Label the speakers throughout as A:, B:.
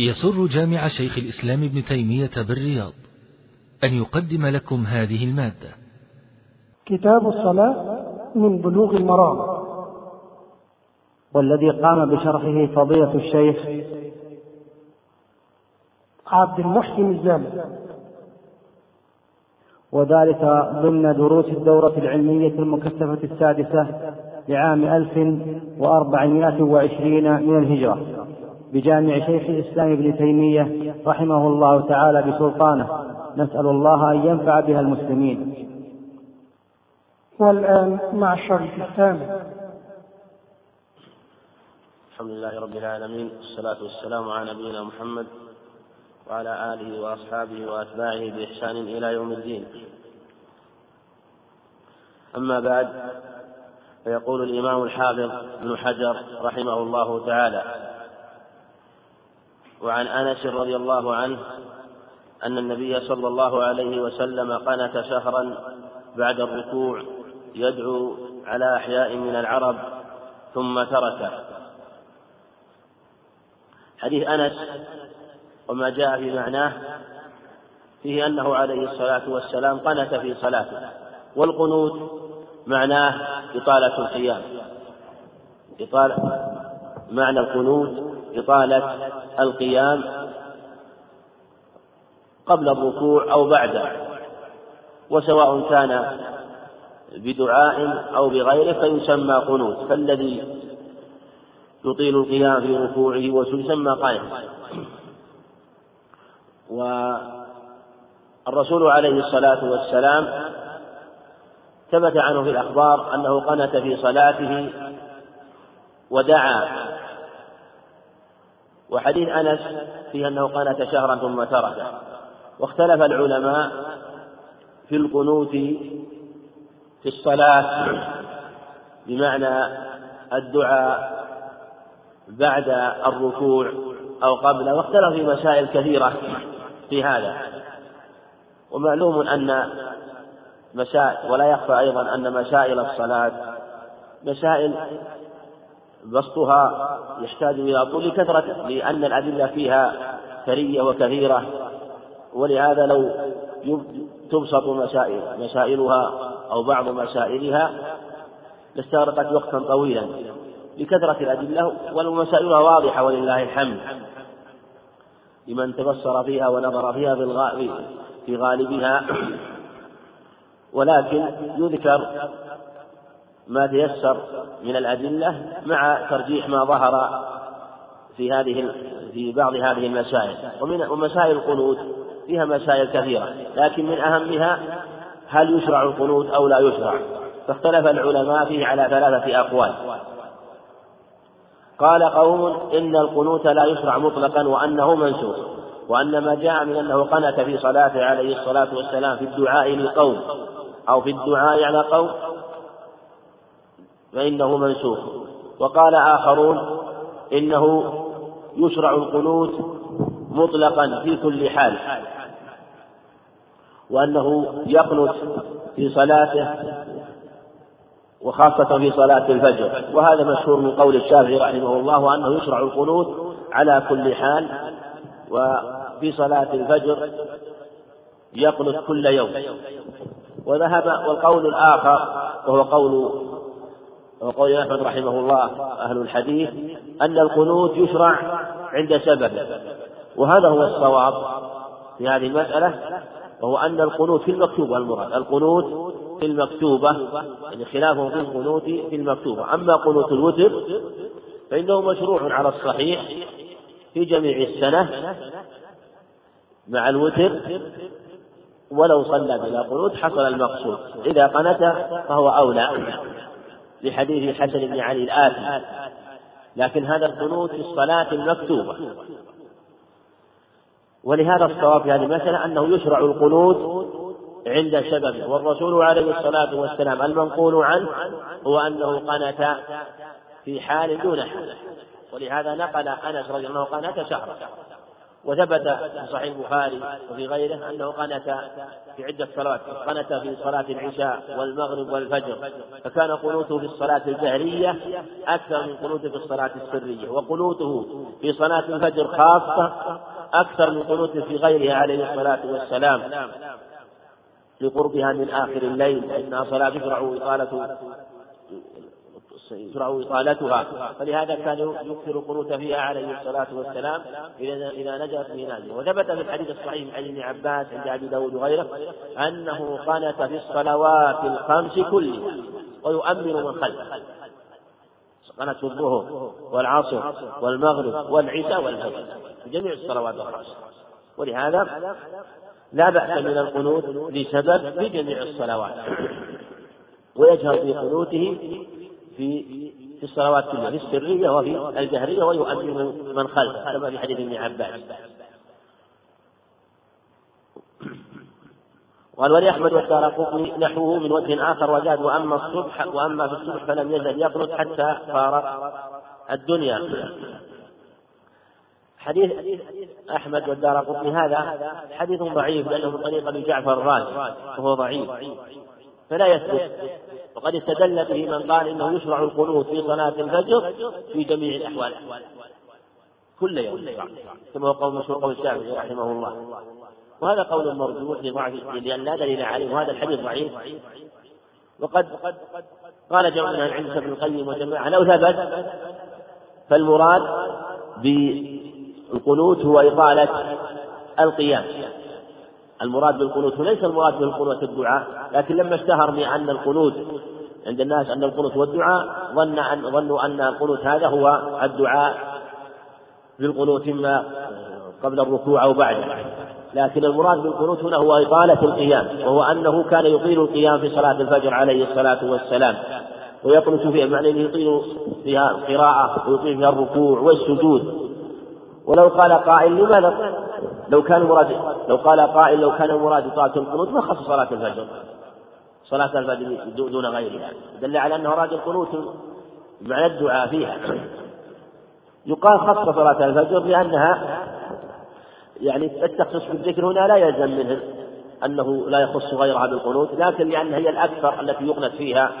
A: يسر جامع شيخ الإسلام ابن تيمية بالرياض أن يقدم لكم هذه المادة.
B: كتاب الصلاة من بلوغ المرام.
C: والذي قام بشرحه فضيلة الشيخ
B: عبد المحسن الزامل.
C: وذلك ضمن دروس الدورة العلمية المكثفة السادسة لعام ألف وأربعمائة وعشرين من الهجرة. بجامع شيخ الإسلام ابن تيمية رحمه الله تعالى بسلطانه. نسأل الله أن ينفع بها المسلمين.
B: والآن مع الشريف الثامن
D: الحمد لله رب العالمين والصلاة والسلام على نبينا محمد وعلى آله وأصحابه وأتباعه بإحسان إلى يوم الدين. أما بعد فيقول الإمام الحافظ ابن حجر رحمه الله تعالى وعن أنس رضي الله عنه أن النبي صلى الله عليه وسلم قنت شهرا بعد الركوع يدعو على أحياء من العرب ثم تركه. حديث أنس وما جاء في معناه فيه أنه عليه الصلاة والسلام قنت في صلاته والقنوت معناه إطالة القيام. إطالة معنى القنوت إطالة القيام قبل الركوع أو بعده وسواء كان بدعاء أو بغيره فيسمى قنوت فالذي يطيل القيام في ركوعه ويسمى قائم. والرسول عليه الصلاة والسلام ثبت عنه في الأخبار أنه قنت في صلاته ودعا وحديث أنس فيه أنه قنت شهرا ثم تركه. واختلف العلماء في القنوت في الصلاة بمعنى الدعاء بعد الركوع أو قبله واختلف في مسائل كثيرة في هذا. ومعلوم أن مسائل ولا يخفى أيضا أن مسائل الصلاة مسائل بسطها يحتاج إلى طول كثرة لأن الأدلة فيها ثرية وكثيرة. ولهذا لو تبسط مسائل مسائلها أو بعض مسائلها لاستغرقت وقتا طويلا لكثرة الأدلة والمسائلها واضحة ولله الحمد. لمن تبصر فيها ونظر فيها في غالبها. ولكن يذكر ما تيسر من الأدلة مع ترجيح ما ظهر في هذه في بعض هذه المسائل. ومن ومسائل القنوت فيها مسائل كثيرة. لكن من أهمها هل يشرع القنوت أو لا يشرع. فاختلف العلماء فيه على ثلاثة أقوال. قال قوم إن القنوت لا يشرع مطلقا وأنه منسوخ. وأن ما جاء من أنه قنت في صلاته عليه الصلاة والسلام في الدعاء لقوم أو في الدعاء على قوم. فإنه منسوخ. وقال آخرون إنه يشرع القنوت مطلقا في كل حال وأنه يقنت في صلاته وخاصة في صلاة الفجر. وهذا مشهور من قول الشافعي رحمه الله وأنه يشرع القنوت على كل حال وفي صلاة الفجر يقنت كل يوم. وذهب والقول الآخر وهو قول وقول أحمد رحمه الله أهل الحديث أن القنوت يشرع عند سبب. وهذا هو الصواب في هذه المسألة وهو أن القنوت في المكتوبة المراد القنوت في المكتوبة يعني خلافه في القنوت في المكتوبة. أما قنوت الوتر فإنه مشروع على الصحيح في جميع السنة مع الوتر ولو صلى بلا قنوت حصل المقصود. إذا قنت فهو أولى. لحديث الحسن بن علي الآتي. لكن هذا القنوت في الصلاة المكتوبة. ولهذا الصواب في هذه المسألة أنه يشرع القنوت عند سبب والرسول عليه الصلاة والسلام المنقول عنه هو أنه قنت في حال دون حال. ولهذا نقل أنس رضي الله عنه قنت شهرا. وثبت في صحيح البخاري وفي غيره أنه قنت في عدة صلوات قنت في صلاة العشاء والمغرب والفجر فكان قنوته في الصلاة الجهرية أكثر من قنوته في الصلاة السرية وقنوته في صلاة الفجر خاصة أكثر من قنوته في غيرها عليه الصلاة والسلام لقربها من آخر الليل فإنها صلاة تشرع إطالة يشرع إطالتها فلهذا كان يكثر القنوت فيها عليه الصلاة والسلام إذا إذا نجت في نازل وثبت في الحديث الصحيح عن ابن عباس عند أبي داود وغيره أنه قنت في الصلوات الخمس كلها ويؤمن من خلفه. قنت في الظهر والعصر والمغرب والعشاء والفجر في جميع الصلوات الخمس. ولهذا لا بأس من القنوت لسبب في جميع الصلوات. ويجهر في قنوته في في الصلوات كلها في السرية وفي الجهرية ويؤمن من خلفه كما في حديث ابن عباس. قال ولأحمد والدار نحوه من وجه آخر وزاد وأما الصبح وأما في الصبح فلم يزل يقنط حتى فارق الدنيا. حديث أحمد والدار قطني هذا حديث ضعيف لأنه من طريق أبي جعفر الرازي وهو ضعيف. فلا يثبت وقد استدل به من قال إنه يشرع القنوت في صلاة الفجر في جميع الأحوال. كل يوم. كما هو قول مشهور قول الشافعي رحمه الله. وهذا قول مرجوح لضعف لأن لا دليل عليه وهذا الحديث ضعيف. وقد قال جمع من العلم ابن القيم وجماعة لو ثبت فالمراد بالقنوت هو إطالة القيام. المراد بالقنوت ليس المراد بالقنوت الدعاء لكن لما اشتهر بأن القنوت عند الناس أن القنوت هو الدعاء ظن أن ظنوا أن القنوت هذا هو الدعاء بالقنوت إما قبل الركوع أو بعده. لكن المراد بالقنوت هنا هو إطالة القيام وهو أنه كان يطيل القيام في صلاة الفجر عليه الصلاة والسلام ويقنط فيها معنى أنه يطيل فيها القراءة ويطيل فيها الركوع والسجود. ولو قال قائل لماذا لو كان مراد لو قال قائل لو كان المراد إطالة القنوت ما خص صلاة الفجر. صلاة الفجر دون غيرها. دل على أنه أراد القنوت معنى الدعاء فيها. يقال خص صلاة الفجر لأنها يعني التخصيص بالذكر هنا لا يلزم منه أنه لا يخص غيرها بالقنوت لكن لأنها هي الأكثر التي يقنت فيها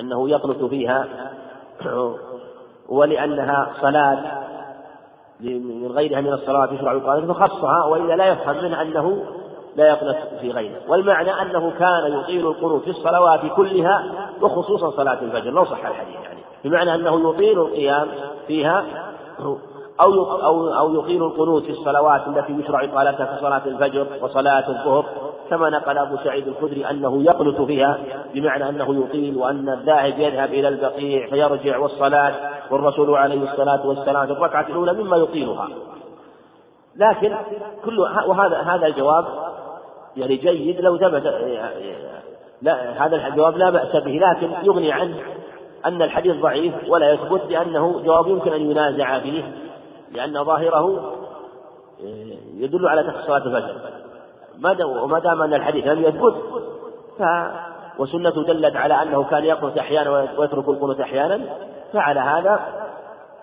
D: أنه يقنت فيها. ولأنها صلاة من غيرها من الصلاة يشرع القانون فخصها وإلا لا يفهم منه أنه لا يقنت في غيره. والمعنى أنه كان يطيل القنوت في الصلوات كلها وخصوصا صلاة الفجر لو صح الحديث يعني. بمعنى أنه يطيل القيام فيها أو أو أو يطيل القنوت في الصلوات التي يشرع إطالتها كصلاة الفجر وصلاة الظهر كما نقل أبو سعيد الخدري أنه يقنت فيها بمعنى أنه يطيل وأن الذاهب يذهب إلى البقيع فيرجع والصلاة والرسول عليه الصلاة والسلام في الركعة الأولى مما يطيلها لكن كل وهذا هذا الجواب يعني جيد لو ثبت لا هذا الجواب لا بأس به لكن يغني عنه أن الحديث ضعيف ولا يثبت لأنه جواب يمكن أن ينازع فيه لأن ظاهره يدل على تخصيص صلاة الفجر. وما دام أن الحديث لم يثبت ف وسنة دلت على أنه كان يقنط أحيانا ويترك القنوت أحيانا فعلى هذا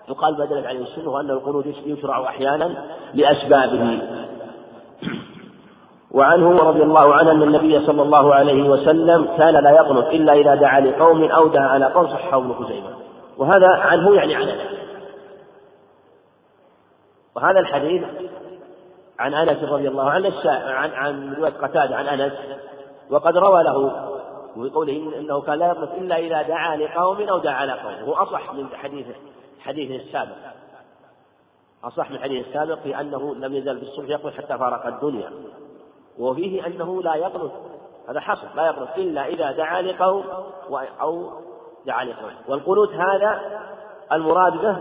D: يقال ما دلت عليه السنة وأن القنوت يشرع أحيانا لأسبابه. وعنه رضي الله عنه أن النبي صلى الله عليه وسلم كان لا يقنط إلا إذا دعا لقوم أو دعا على قوم صحه ابن خزيمة. وهذا عنه يعني عن أنس وهذا الحديث عن أنس رضي الله عنه عن عن رواية قتادة عن أنس وقد روى له وقوله إنه كان لا يقنط إلا إذا دعا لقوم أو دعا على قوم هو أصح من حديث حديثه السابق. أصح من حديث السابق في أنه لم يزل بالصبح يقنط حتى فارق الدنيا. وفيه أنه لا يقنط هذا حصل لا يقنط إلا إذا دعا لقوم أو دعا لقوم. والقنوت هذا المراد به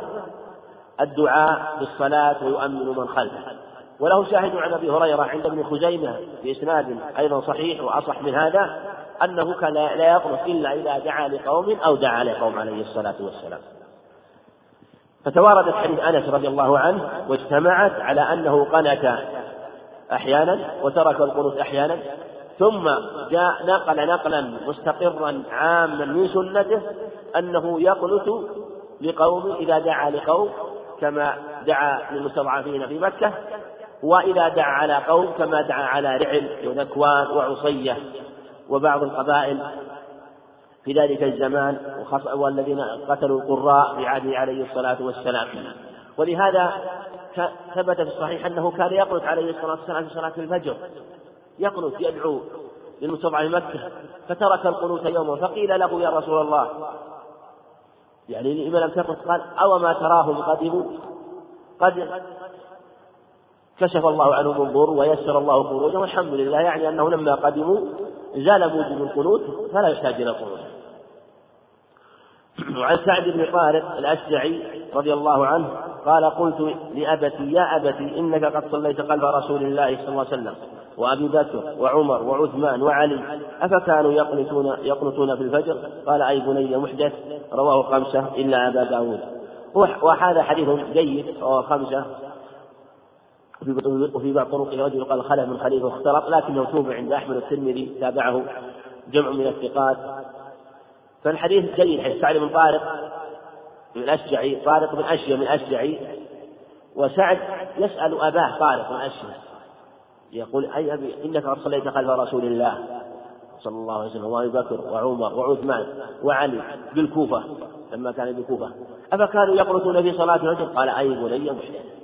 D: الدعاء بالصلاة ويؤمن من خلفه. وله شاهد عن أبي هريرة عند ابن خزيمة بإسناد أيضا صحيح وأصح من هذا أنه كان لا يقنط إلا إذا دعا لقوم أو دعا لقوم عليه الصلاة والسلام. فتواردت حديث أنس رضي الله عنه واجتمعت على أنه قنت أحيانا وترك القنوت أحيانا ثم جاء نقل نقلا مستقرا عاما من سنته أنه يقنت لقوم إذا دعا لقوم كما دعا للمستضعفين في مكة وإذا دعا على قوم كما دعا على رعل وذكوان وعصية وبعض القبائل. في ذلك الزمان والذين قتلوا القراء في عهده عليه الصلاة والسلام. ولهذا ثبت في الصحيح أنه كان يقنط عليه الصلاة والسلام في صلاة الفجر. يقنط يدعو للمستضعف مكة. فترك القنوت يوما فقيل له يا رسول الله. يعني لما لم تقنط قال أو ما تراهم قدموا قد كشف الله عنهم الضر ويسر الله خروجهم والحمد لله يعني أنه لما قدموا زال موجب القنوت فلا يحتاج إلى القنوت وعن سعد بن طارق الأشجعي رضي الله عنه قال قلت لأبتي يا أبتي إنك قد صليت قلب رسول الله صلى الله عليه وسلم وأبي بكر وعمر وعثمان وعلي أفكانوا يقنطون يقنطون في الفجر؟ قال أي بني محدث رواه خمسة إلا أبا داود. وهذا حديث جيد رواه خمسة. وفي بعض طرق رجل قال خلف من خليفة واختلط لكنه توبع عند أحمد الترمذي تابعه جمع من الثقات. فالحديث جيد حيث سعد بن طارق من الأشجعي طارق بن أشيا من الأشجعي وسعد يسأل أباه طارق بن أشيا يقول أي أبي إنك قد صليت خلف رسول الله صلى الله عليه وسلم وأبي بكر وعمر وعثمان وعلي بالكوفة لما كان بالكوفة. أفكانوا يقنطون في صلاة الفجر؟ قال أي بني محدث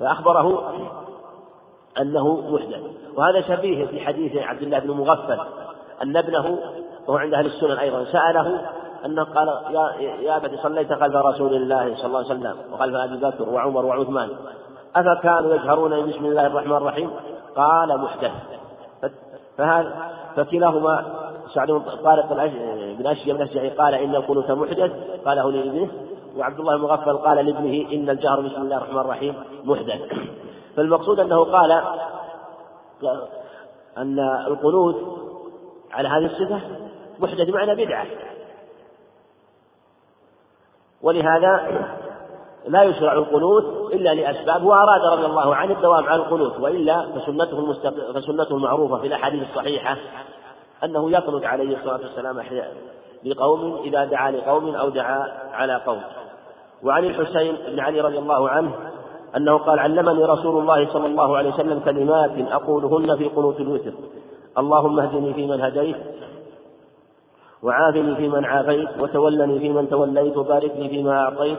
D: فأخبره أنه محدث. وهذا شبيه في حديث عبد الله بن مغفل. أن ابنه وهو عند أهل السنن أيضا سأله أنه قال يا يا أبت صليت خلف رسول الله صلى الله عليه وسلم وخلف أبي بكر وعمر وعثمان. أفكانوا يجهرون بسم الله الرحمن الرحيم؟ قال محدث. فهذا فكلاهما سعد طارق بن بن أشجعي قال إن القنوت محدث؟ قاله لابنه. وعبد الله المغفل قال لابنه إن الجهر بسم الله الرحمن الرحيم محدث. فالمقصود أنه قال أن القنوت على هذه الصفة محدث معنى بدعة. ولهذا لا يشرع القنوت إلا لأسباب وأراد رضي الله عنه الدوام على القنوت وإلا فسنته المستق... فسنته المعروفة في الأحاديث الصحيحة أنه يقنط عليه الصلاة والسلام أحيانا لقوم إذا دعا لقوم أو دعا على قوم. وعن الحسين بن علي رضي الله عنه أنه قال علمني رسول الله صلى الله عليه وسلم كلمات أقولهن في قنوت الوتر. اللهم اهدني فيمن هديت وعافني فيمن عافيت وتولني فيمن توليت وبارك لي فيما أعطيت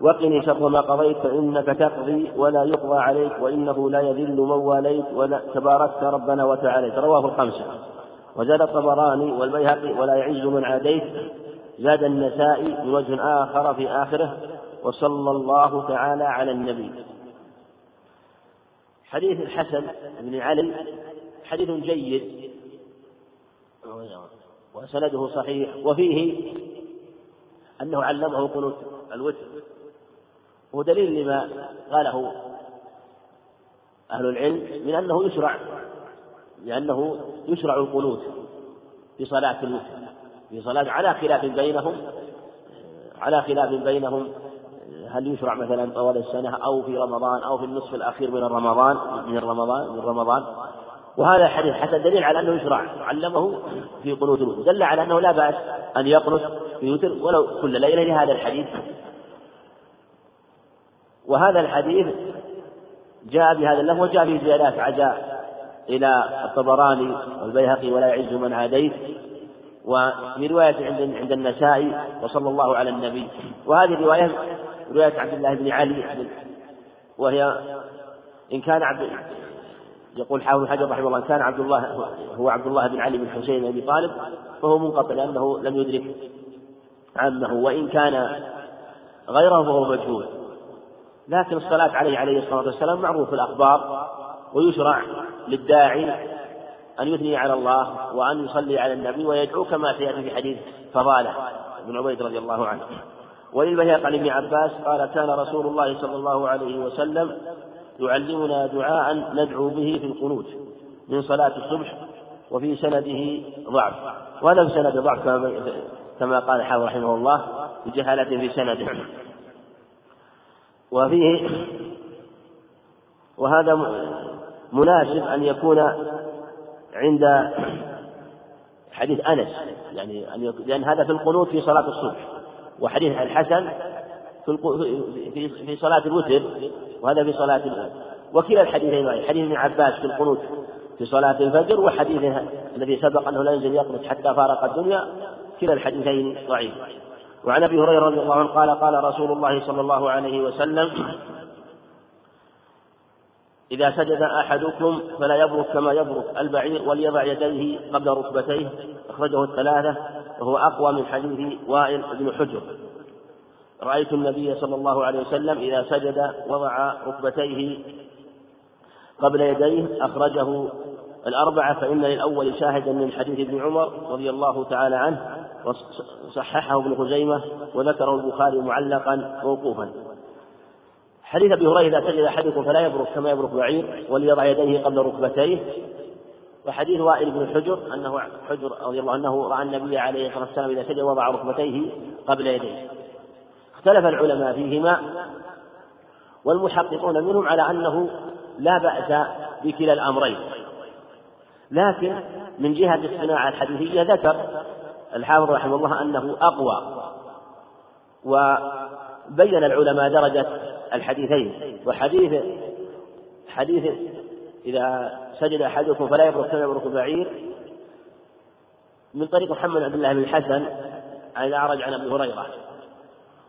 D: وقني شر ما قضيت فإنك تقضي ولا يقضى عليك وإنه لا يذل من واليت ولا تباركت ربنا وتعاليت. رواه الخمسة. وزاد الطبراني والبيهقي ولا يعز من عاديت. زاد النسائي بوجه آخر في آخره وصلى الله تعالى على النبي. حديث الحسن بن علي حديث جيد وسنده صحيح وفيه أنه علمه قنوت الوتر. هو دليل لما قاله أهل العلم من أنه يشرع لأنه يشرع القنوت في صلاة الوتر. في صلاة على خلاف بينهم على خلاف بينهم هل يشرع مثلا طوال السنة أو في رمضان أو في النصف الأخير من رمضان من رمضان من رمضان؟ وهذا الحديث حسن دليل على أنه يشرع علمه في قنوت الوتر دل على أنه لا بأس أن يقنط في وتر ولو كل ليلة لهذا الحديث. وهذه الحديث جاء بهذا اللفظ وجاء به زيادات عزاء إلى الطبراني والبيهقي ولا يعز من عاديت. وفي رواية عند عند النسائي وصلى الله على النبي. وهذه الرواية رواية عبد الله بن علي وهي إن كان عبد يقول حافظ حجر رحمه الله إن كان عبد الله هو عبد الله بن علي بن حسين بن أبي طالب فهو منقطع لأنه لم يدرك عمه وإن كان غيره فهو مجهول. لكن الصلاة عليه عليه الصلاة والسلام معروف الأخبار ويشرع للداعي أن يثني على الله وأن يصلي على النبي ويدعو كما سيأتي في حديث فضالة بن عبيد رضي الله عنه. وللبهيق عن ابن عباس قال كان رسول الله صلى الله عليه وسلم يعلمنا دعاء ندعو به في القنوت من صلاة الصبح وفي سنده ضعف. وهذا في سند ضعف كما قال حافظ رحمه الله بجهالة في سنده. وفيه وهذا مناسب أن يكون عند حديث أنس يعني أن لأن هذا في القنوت في صلاة الصبح وحديث الحسن في في صلاة الوتر وهذا في صلاة الوتر وكلا الحديثين حديث ابن عباس في القنوت في صلاة الفجر وحديث الذي سبق أنه لا ينزل يقنط حتى فارق الدنيا كلا الحديثين ضعيف وعن أبي هريرة رضي الله عنه قال قال رسول الله صلى الله عليه وسلم إذا سجد أحدكم فلا يبرك كما يبرك البعير وليضع يديه قبل ركبتيه أخرجه الثلاثة وهو أقوى من حديث وائل بن حجر. رأيت النبي صلى الله عليه وسلم إذا سجد وضع ركبتيه قبل يديه أخرجه الأربعة فإن للأول شاهدا من حديث ابن عمر رضي الله تعالى عنه وصححه ابن خزيمة وذكره البخاري معلقا موقوفا. حديث أبي هريرة اذا سجد أحدكم فلا يبرك كما يبرك بعير وليضع يديه قبل ركبتيه. وحديث وائل بن حجر أنه حجر رضي الله عنه رأى النبي عليه الصلاة والسلام إذا سجد وضع ركبتيه قبل يديه. اختلف العلماء فيهما والمحققون منهم على أنه لا بأس بكلا الأمرين. لكن من جهة الصناعة الحديثية ذكر الحافظ رحمه الله أنه أقوى وبين العلماء درجة الحديثين. وحديث حديث إذا سجد أحدكم فلا يبرك كما يبرك البعير. من طريق محمد عبد الله بن الحسن عن الأعرج عن أبي هريرة.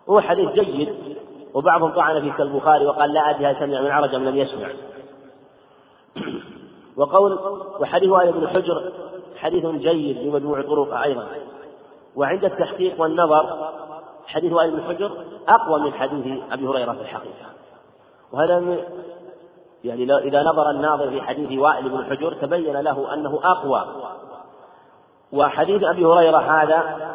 D: هو حديث جيد وبعضهم طعن فيه كالبخاري وقال لا أدري هل سمع من عرج أم لم يسمع. وقول وحديث وائل بن حجر حديث جيد بمجموع طرق أيضا. وعند التحقيق والنظر حديث وائل بن حجر أقوى من حديث أبي هريرة في الحقيقة. وهذا يعني إذا نظر الناظر في حديث وائل بن حجر تبين له أنه أقوى. وحديث أبي هريرة هذا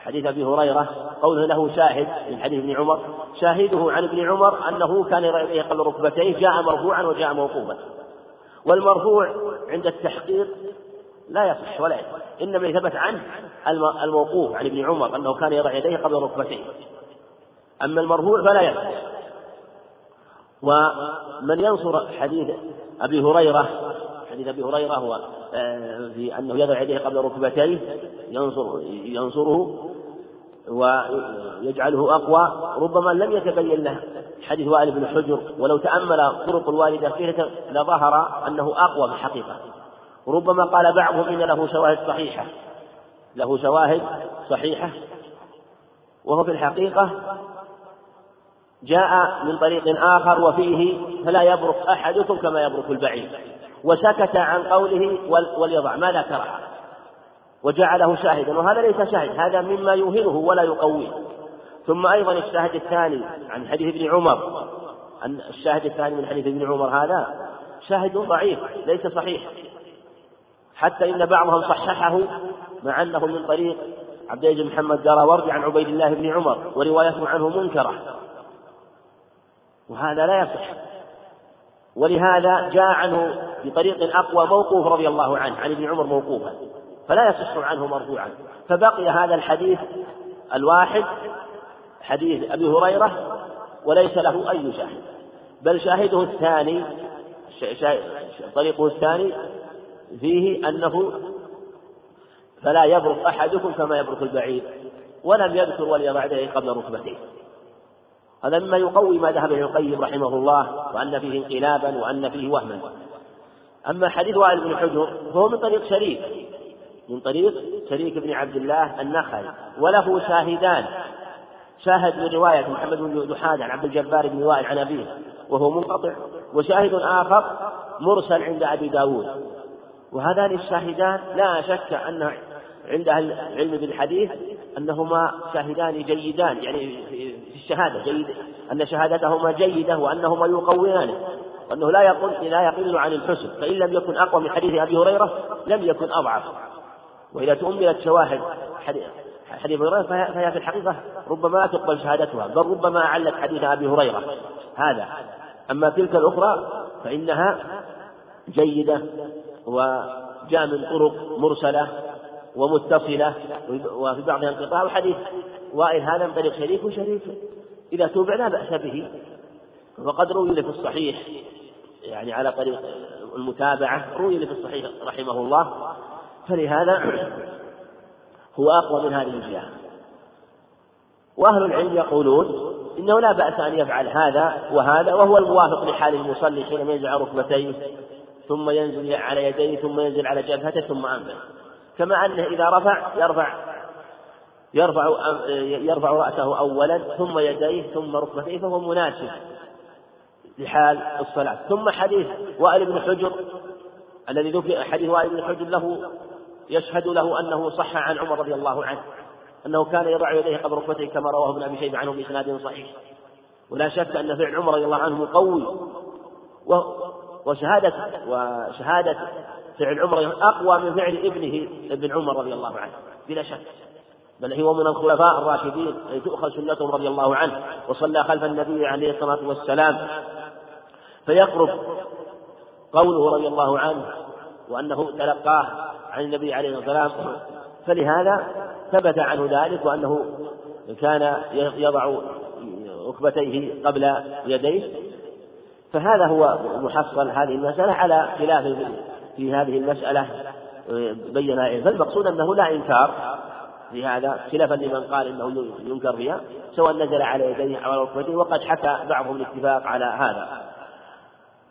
D: حديث أبي هريرة قوله له شاهد من حديث ابن عمر. شاهده عن ابن عمر أنه كان يرى قبل ركبتيه جاء مرفوعا وجاء موقوفا. والمرفوع عند التحقيق لا يصح ولا يصح. إنما ثبت عنه الموقوف عن ابن عمر أنه كان يضع يديه قبل ركبتيه. أما المرفوع فلا يصح ومن ينصر حديث أبي هريرة حديث أبي هريرة هو آه، في أنه يضع يديه قبل ركبتيه ينصر ينصره ويجعله أقوى ربما لم يتبين له حديث وائل بن حجر ولو تأمل طرق الواردة فيه لظهر أنه أقوى بالحقيقة وربما قال بعضهم إن له شواهد صحيحة. له شواهد صحيحة. وهو في الحقيقة جاء من طريق آخر وفيه فلا يبرك أحدكم كما يبرك البعير. وسكت عن قوله وليضع ما ذكره وجعله شاهدا وهذا ليس شاهد هذا مما يوهنه ولا يقويه. ثم أيضا الشاهد الثاني عن حديث ابن عمر. أن الشاهد الثاني من حديث ابن عمر هذا شاهد ضعيف ليس صحيح. حتى إن بعضهم صححه مع أنه من طريق عبد العزيز محمد دراوردي عن عبيد الله بن عمر وروايته عنه منكرة. وهذا لا يصح. ولهذا جاء عنه بطريق أقوى موقوف رضي الله عنه عن ابن عمر موقوفا. فلا يصح عنه مرفوعا. فبقي هذا الحديث الواحد حديث أبي هريرة وليس له أي شاهد. بل شاهده الثاني طريقه الثاني فيه أنه فلا يبرك أحدكم كما يبرك البعير ولم يذكر وليضع يديه قبل ركبتيه هذا مما يقوي ما ذهب ابن القيم رحمه الله وأن فيه انقلابا وأن فيه وهما. أما حديث وائل بن حجر فهو من طريق شريك من طريق شريك بن عبد الله النخعي وله شاهدان. شاهد من رواية محمد بن دحاد عن عبد الجبار بن وائل عن أبيه وهو منقطع وشاهد آخر مرسل عند أبي داود. وهذان الشاهدان لا شك أن عند أهل العلم بالحديث أنهما شاهدان جيدان يعني في الشهادة جيد أن شهادتهما جيدة وأنهما يقويانه وأنه لا يقل لا يقل عن الحسن فإن لم يكن أقوى من حديث أبي هريرة لم يكن أضعف. وإذا تؤملت شواهد حديث حديث هريرة فهي في الحقيقة ربما لا تقبل شهادتها بل ربما أعلت حديث أبي هريرة. هذا. أما تلك الأخرى فإنها جيدة. وجاء من طرق مرسلة ومتصلة وفي بعضها انقطاع وحديث وائل هذا من طريق شريف وشريف. إذا توبع لا بأس به. وقد روي في الصحيح يعني على طريق المتابعة روي في الصحيح رحمه الله. فلهذا هو أقوى من هذه الجهة. وأهل العلم يقولون إنه لا بأس أن يفعل هذا وهذا وهو الموافق لحال المصلي حينما على ركبتيه ثم ينزل على يديه ثم ينزل على جبهته ثم أنفه كما أنه إذا رفع يرفع يرفع يرفع رأسه أولا ثم يديه ثم ركبتيه فهو مناسب لحال الصلاة. ثم حديث وائل بن حجر الذي ذكر حديث وائل بن حجر له يشهد له أنه صح عن عمر رضي الله عنه أنه كان يضع يديه قبل ركبتيه كما رواه ابن أبي شيبة عنه بإسناد صحيح. ولا شك أن فعل عمر رضي الله عنه قوي. وشهادة وشهادة فعل عمر أقوى من فعل ابنه ابن عمر رضي الله عنه بلا شك. بل هو من الخلفاء الراشدين الذي تؤخذ سنتهم رضي الله عنه وصلى خلف النبي عليه الصلاة والسلام. فيقرب قوله رضي الله عنه وأنه تلقاه عن النبي عليه الصلاة والسلام. فلهذا ثبت عنه ذلك وأنه كان يضع ركبتيه قبل يديه. فهذا هو محصل هذه المسألة على خلاف في هذه المسألة بين فالمقصود أنه لا إنكار في هذا خلافا لمن قال إنه ينكر فيها سواء نزل على يديه أو على ركبتيه وقد حكى بعضهم الاتفاق على هذا.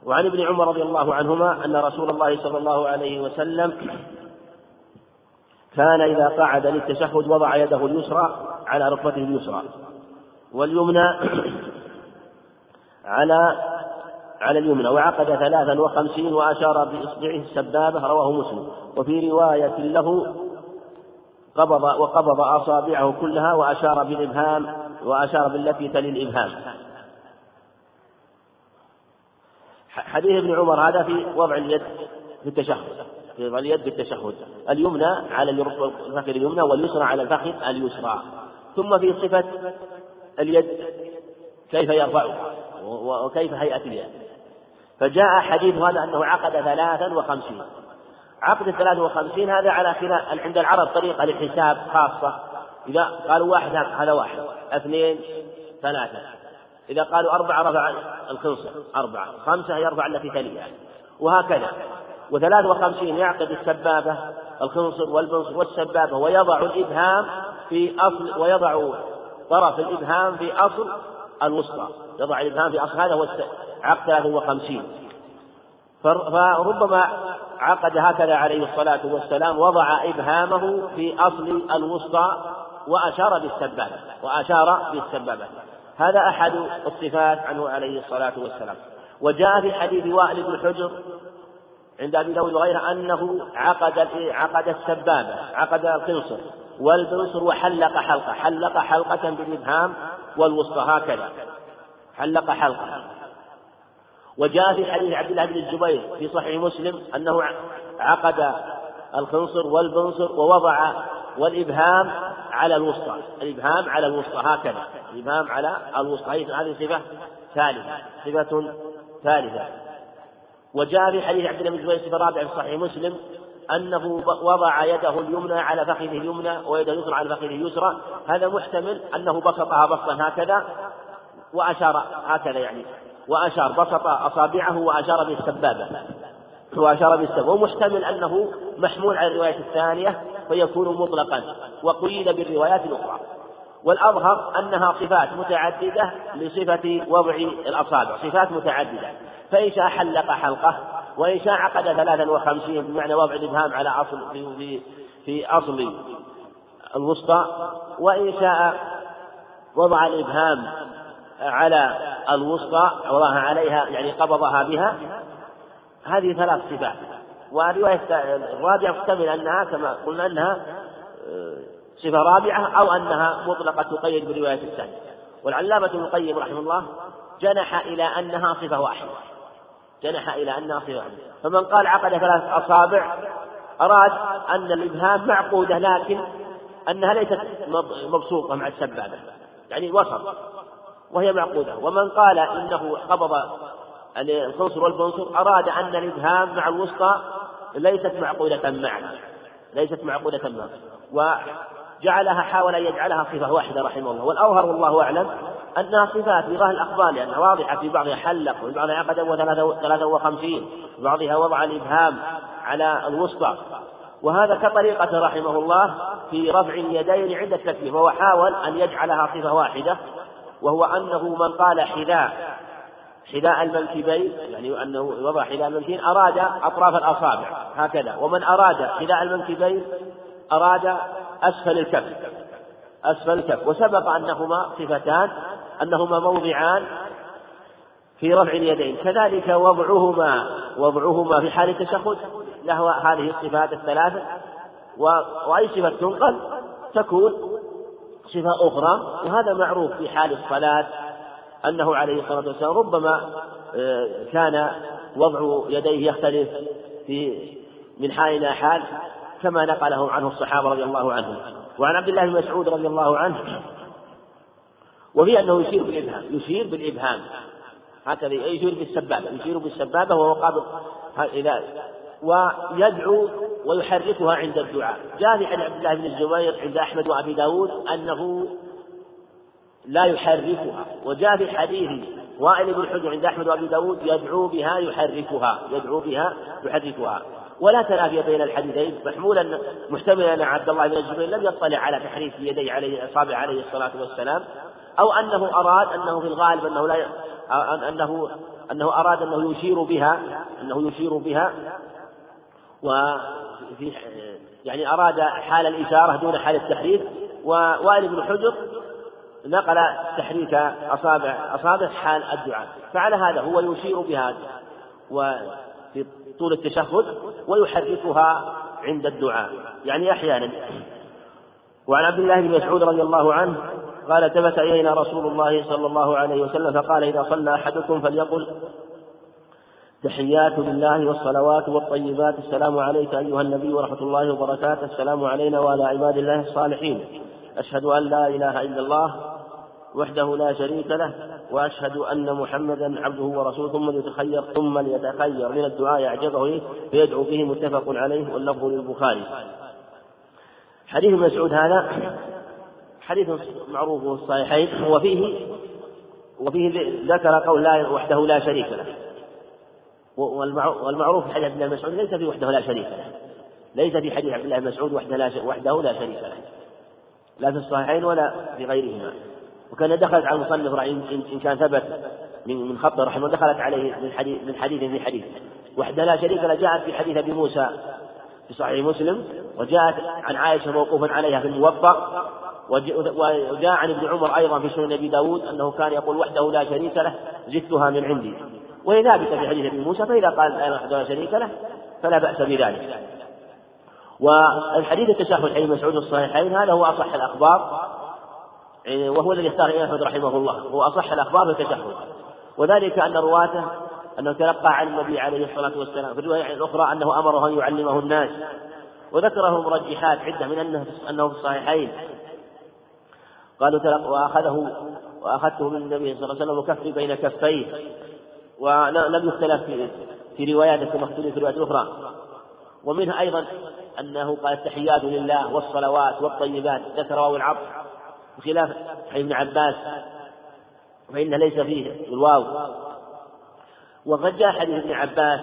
D: وعن ابن عمر رضي الله عنهما أن رسول الله صلى الله عليه وسلم كان إذا قعد للتشهد وضع يده اليسرى على ركبته اليسرى واليمنى على على اليمنى وعقد ثلاثا وخمسين وأشار بإصبعه السبابة رواه مسلم. وفي رواية له قبض وقبض أصابعه كلها وأشار بالإبهام وأشار بالتي تلي الإبهام. حديث ابن عمر هذا في وضع اليد في التشهد في وضع اليد في التشهد اليمنى على الفخذ اليمنى واليسرى على الفخذ اليسرى. ثم في صفة اليد كيف يرفعها وكيف هيئة اليد. فجاء حديث هذا أنه عقد ثلاثا وخمسين. عقد الثلاث وخمسين هذا على خلاف عند العرب طريقة للحساب خاصة. إذا قالوا واحد هذا واحد. اثنين ثلاثة. إذا قالوا أربعة رفع الخنصر. أربعة. خمسة يرفع التي تليها. وهكذا. وثلاث وخمسين يعقد السبابة الخنصر والبنصر والسبابة ويضع الإبهام في أصل ويضع طرف الإبهام في أصل الوسطى يضع الإبهام في أصل هذا هو عقد ثلاث وخمسين. فربما عقد هكذا عليه الصلاة والسلام وضع إبهامه في أصل الوسطى وأشار بالسبابة وأشار بالسبابة هذا أحد الصفات عنه عليه الصلاة والسلام. وجاء في حديث وائل بن حجر عند أبي داود وغيره أنه عقد عقد السبابة عقد القنصر. والبنصر وحلق حلقة حلق حلقة بالإبهام والوسطى هكذا. حلق حلقة. وجاء في حديث عبد الله بن الزبير في صحيح مسلم أنه عقد الخنصر والبنصر ووضع والإبهام على الوسطى. الإبهام على الوسطى هكذا. الإبهام على الوسطى. هذه صفة ثالثة. صفة ثالثة. وجاء في حديث عبد الله بن الزبير صفة رابعة في صحيح مسلم أنه وضع يده اليمنى على فخذه اليمنى ويده اليسرى على فخذه اليسرى. هذا محتمل أنه بسطها بسطا هكذا وأشار هكذا يعني. وأشار بسط أصابعه وأشار بالسبابة وأشار بالسبابة ومحتمل أنه محمول على الرواية الثانية فيكون مطلقا. وقيد بالروايات الأخرى. والأظهر أنها صفات متعددة لصفة وضع الأصابع. صفات متعددة. فإن شاء حلق حلقة. وإن شاء عقد ثلاثا وخمسين بمعنى وضع الإبهام على أصل في, في, في أصل الوسطى. وإن شاء وضع الإبهام على الوسطى وضعها عليها يعني قبضها بها هذه ثلاث صفات. والرواية الرابعة محتمل أنها كما قلنا أنها آه، صفة رابعة أو أنها مطلقة تقيد بالرواية الثانية. والعلامة ابن القيم رحمه الله جنح إلى أنها صفة واحدة. جنح إلى أنها صفة واحدة فمن قال عقد ثلاث أصابع أراد أن الإبهام معقودة لكن أنها ليست مبسوطة مع السبابة. يعني وسط وهي معقودة. ومن قال إنه قبض الخنصر والبنصر أراد أن الإبهام مع الوسطى ليست معقودة معا. ليست معقودة معا. وجعلها حاول أن يجعلها صفة واحدة رحمه الله. والأظهر والله أعلم أنها صفات بظاهر الأخبار لأنها واضحة في بعضها حلق وفي بعضها عقد ثلاثة وخمسين وبعضها وضع الإبهام على الوسطى. وهذا كطريقة رحمه الله في رفع اليدين عند التكبير وهو حاول أن يجعلها صفة واحدة وهو أنه من قال حذاء حذاء المنكبين يعني أنه وضع حذاء المنكبين أراد أطراف الأصابع هكذا. ومن أراد حذاء المنكبين أراد أسفل الكف أسفل الكف. وسبق أنهما صفتان أنهما موضعان في رفع اليدين. كذلك وضعهما وضعهما في حال التشهد له هذه الصفات الثلاثة. وأي صفة تنقل تكون صفة أخرى وهذا معروف في حال الصلاة أنه عليه الصلاة والسلام ربما آه، كان وضع يديه يختلف في من حال إلى حال كما نقله عنه الصحابة رضي الله عنهم. وعن عبد الله بن مسعود رضي الله عنه وفي أنه يشير بالإبهام يشير بالإبهام. هكذا يشير بالسبابة يشير بالسبابة وهو قابض إذا ويدعو ويحركها عند الدعاء. جاء حديث عبد الله بن الزبير عند أحمد وأبي داود أنه لا يحركها. وجاء في حديث وائل بن حجر عند أحمد وأبي داود يدعو بها يحركها يدعو بها يحركها. ولا تنافي بين الحديثين محمولا محتملا أن عبد الله بن الزبير لم يطلع على تحريك يدي عليه أصابع عليه الصلاة والسلام. أو أنه أراد أنه في الغالب أنه لا أنه أنه أراد أنه يشير بها أنه يشير بها. وفي يعني أراد حال الإشارة دون حال التحريك ووائل بن حجر نقل تحريك أصابع أصابع حال الدعاء. فعلى هذا هو يشير بها وفي طول التشهد ويحركها عند الدعاء. يعني أحيانا. وعن عبد الله بن مسعود رضي الله عنه قال ثبت إلينا رسول الله صلى الله عليه وسلم فقال إذا صلى أحدكم فليقل تحيات لله والصلوات والطيبات. السلام عليك أيها النبي ورحمة الله وبركاته. السلام علينا وعلى عباد الله الصالحين. أشهد أن لا إله إلا الله وحده لا شريك له وأشهد أن محمدا عبده ورسوله. ثم ليتخير ثم ليتخير. من الدعاء أعجبه فيدعو به متفق عليه واللفظ للبخاري. حديث مسعود هذا حديث معروف في الصحيحين وفيه وفيه ذكر قول لا وحده لا شريك له. والمعروف في حديث عبد الله بن مسعود ليس في وحده لا شريك له. ليس في حديث عبد الله بن مسعود وحده لا وحده لا شريك له. لا في الصحيحين ولا في غيرهما. وكان دخلت على المصنف إن كان ثبت من من خط رحمه دخلت عليه من حديث من حديث في حديث. وحده لا شريك له جاءت في حديث أبي موسى في صحيح مسلم وجاءت عن عائشة موقوفا عليها في الموضع وجاء عن ابن عمر أيضا في سنن أبي داود أنه كان يقول وحده لا شريك له زدتها من عندي. وهي ثابتة في حديث أبي موسى فإذا قال لا وحده لا شريك له فلا بأس بذلك. والحديث التشهد حديث مسعود الصحيحين هذا هو أصح الأخبار وهو الذي اختار الإمام أحمد رحمه الله هو أصح الأخبار في التشهد. وذلك أن رواته أنه تلقى عن النبي عليه الصلاة والسلام في الرواية الأخرى أنه أمره أن يعلمه الناس وذكره مرجحات عدة من أنه أنه في الصحيحين. قالوا تلقى وأخذه وأخذته من النبي صلى الله عليه وسلم وكفي بين كفيه. ولم يختلف في في رواياته كما اختلف في روايات أخرى. ومنها أيضا أنه قال التحيات لله والصلوات والطيبات. ذكر واو العطف بخلاف حديث ابن عباس فإن ليس فيه الواو. وقد جاء حديث ابن عباس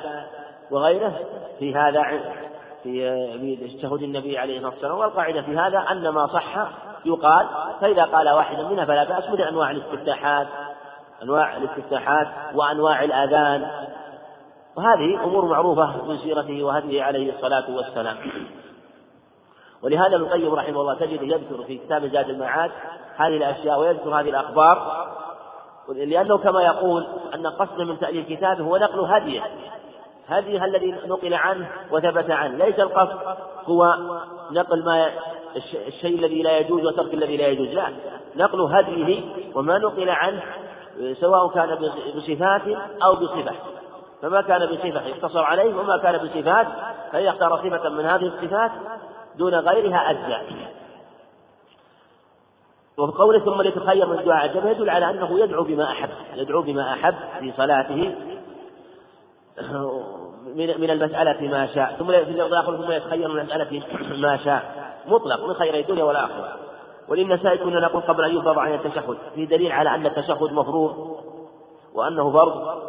D: وغيره في هذا في تشهد النبي عليه الصلاة والسلام. والقاعدة في هذا أن ما صح يقال فإذا قال واحدا منها فلا بأس مثل أنواع الاستفتاحات أنواع الاستفتاحات وأنواع الآذان. وهذه أمور معروفة من سيرته وهديه عليه الصلاة والسلام. ولهذا ابن القيم رحمه الله تجد يذكر في كتاب زاد المعاد هذه الأشياء ويذكر هذه الأخبار لأنه كما يقول أن قصد من تأليف كتابه هو نقل هديه. هديه الذي نقل عنه وثبت عنه. ليس القصد هو نقل ما الشيء الذي لا يجوز وترك الذي لا يجوز. لا نقل هديه وما نقل عنه سواء كان بصفات أو بصفة. فما كان بصفة يقتصر عليه وما كان بصفات فإذا اختار صفة من هذه الصفات دون غيرها أجزاء وفي قوله ثم ليتخير من الدعاء عجبه يدل على أنه يدعو بما أحب يدعو بما أحب في صلاته من من المسألة ما شاء ثم في الآخر ثم يتخير من المسألة ما شاء. مطلق من خير الدنيا والآخرة. وللنساء كنا نقول قبل أن يفرض عن التشهد في دليل على أن التشهد مفروض وأنه فرض.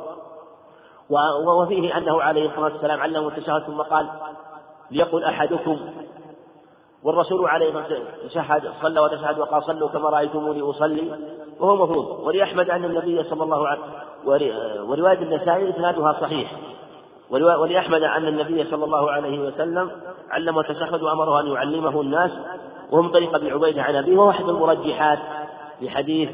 D: وفيه أنه عليه الصلاة والسلام علمه التشهد ثم قال ليقل أحدكم والرسول عليه الصلاة والسلام تشهد صلى وتشهد وقال صلوا كما رأيتموني أصلي وهو مفروض. ولأحمد أن النبي صلى الله عليه ورواية النسائي إسنادها صحيح. ولأحمد أن النبي صلى الله عليه وسلم علم التشهد وأمره أن يعلمه الناس وهم طريق أبي عبيدة عن أبيه وهو أحد المرجحات لحديث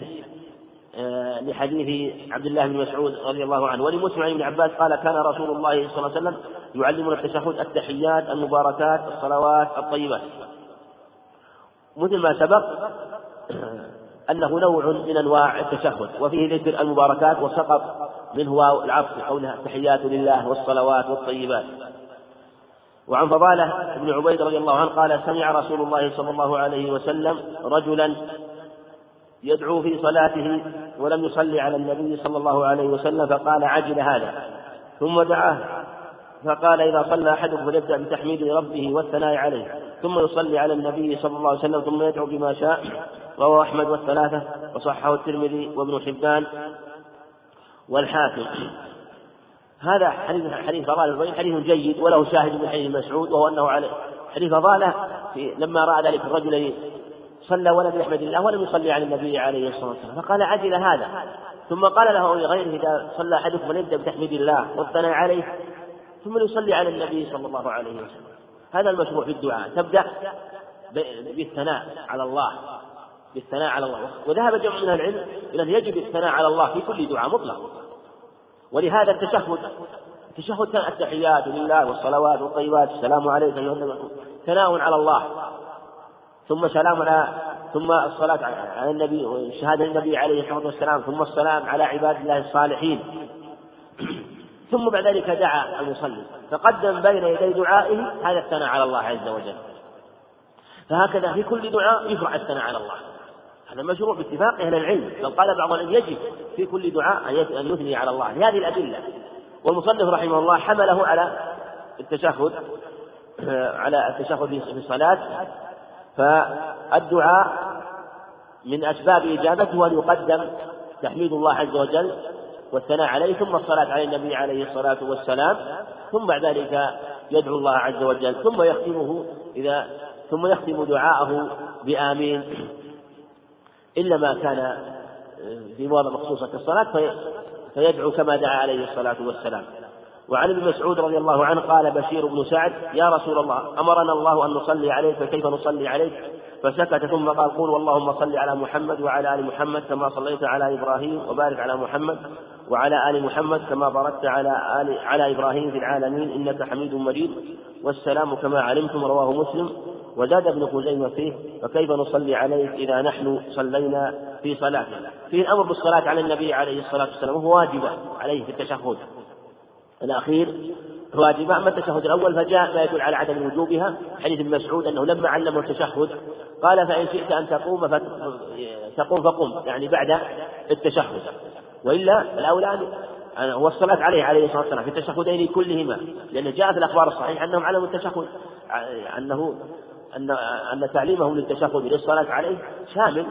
D: آه، لحديث عبد الله بن مسعود رضي الله عنه. ولمسلم ابن عباس قال كان رسول الله صلى الله عليه وسلم يعلمنا التشهد التحيات المباركات الصلوات الطيبات. مثل ما سبق أنه نوع من أنواع التشهد وفيه ذكر المباركات وسقط منه واو العطف قولها التحيات لله والصلوات والطيبات. وعن فضالة بن عبيد رضي الله عنه قال سمع رسول الله صلى الله عليه وسلم رجلا يدعو في صلاته ولم يصلي على النبي صلى الله عليه وسلم فقال عجل هذا. ثم دعاه فقال إذا صلى أحدكم فليبدأ بتحميد ربه والثناء عليه ثم يصلي على النبي صلى الله عليه وسلم ثم يدعو بما شاء رواه أحمد والثلاثة وصححه الترمذي وابن حبان والحاكم. هذا حديث حديث فضالة حديث جيد وله شاهد من حديث مسعود وهو أنه على حديث فضالة لما رأى ذلك الرجل صلى ولم يحمد الله ولم يصلي على النبي عليه الصلاة والسلام فقال عجل هذا. ثم قال له لغيره إذا صلى أحدكم فليبدأ بتحميد الله والثناء عليه ثم يصلي على النبي صلى الله عليه وسلم. هذا المشروع في الدعاء. تبدأ بالثناء على الله. بالثناء على الله. وذهب جمع من العلم إلى أن يجب الثناء على الله في كل دعاء مطلق. ولهذا التشهد التشهد كان التحيات لله والصلوات والطيبات. السلام عليك أيها النبي. ثناء على الله. ثم سلام على ثم الصلاة على النبي شهادة النبي عليه الصلاة والسلام. ثم السلام على عباد الله الصالحين. ثم بعد ذلك دعا المصلي فقدم بين يدي دعائه هذا الثناء على الله عز وجل. فهكذا في كل دعاء يشرع الثناء على الله. هذا مشروع باتفاق أهل العلم بل قال بعض العلم يجب في كل دعاء أن يثني على الله لهذه الأدلة. والمصنف رحمه الله حمله على التشهد على التشهد في الصلاة فالدعاء من أسباب إجابته أن يقدم تحميد الله عز وجل والثناء عليه ثم الصلاة على النبي عليه الصلاة والسلام ثم بعد ذلك يدعو الله عز وجل ثم يختمه إذا ثم يختم دعاءه بآمين. إلا ما كان في مواضع مخصوصة كالصلاة فيدعو كما دعا عليه الصلاة والسلام. وعن ابن مسعود رضي الله عنه قال بشير بن سعد يا رسول الله أمرنا الله أن نصلي عليك فكيف نصلي عليك؟ فسكت ثم قال قول اللهم صل على محمد وعلى آل محمد كما صليت على إبراهيم وبارك على محمد. وعلى آل محمد كما باركت على آل على إبراهيم في العالمين إنك حميد مجيد. والسلام كما علمتم رواه مسلم. وزاد ابن خزيمة فيه فكيف نصلي عليك إذا نحن صلينا في صلاتنا فيه الأمر بالصلاة على النبي عليه الصلاة والسلام وهو واجبة عليه في التشهد. الأخير واجبة أما التشهد الأول فجاء ما يدل على عدم وجوبها. حديث ابن مسعود أنه لما علمه التشهد قال فإن شئت أن تقوم تقوم فقم. يعني بعد التشهد. وإلا الأولى هو الصلاة عليه عليه الصلاة والسلام في التشهدين كلهما لأن جاء في الأخبار الصحيحة أنهم علموا التشهد أنه أن أن تعليمهم للتشهد للصلاة عليه شامل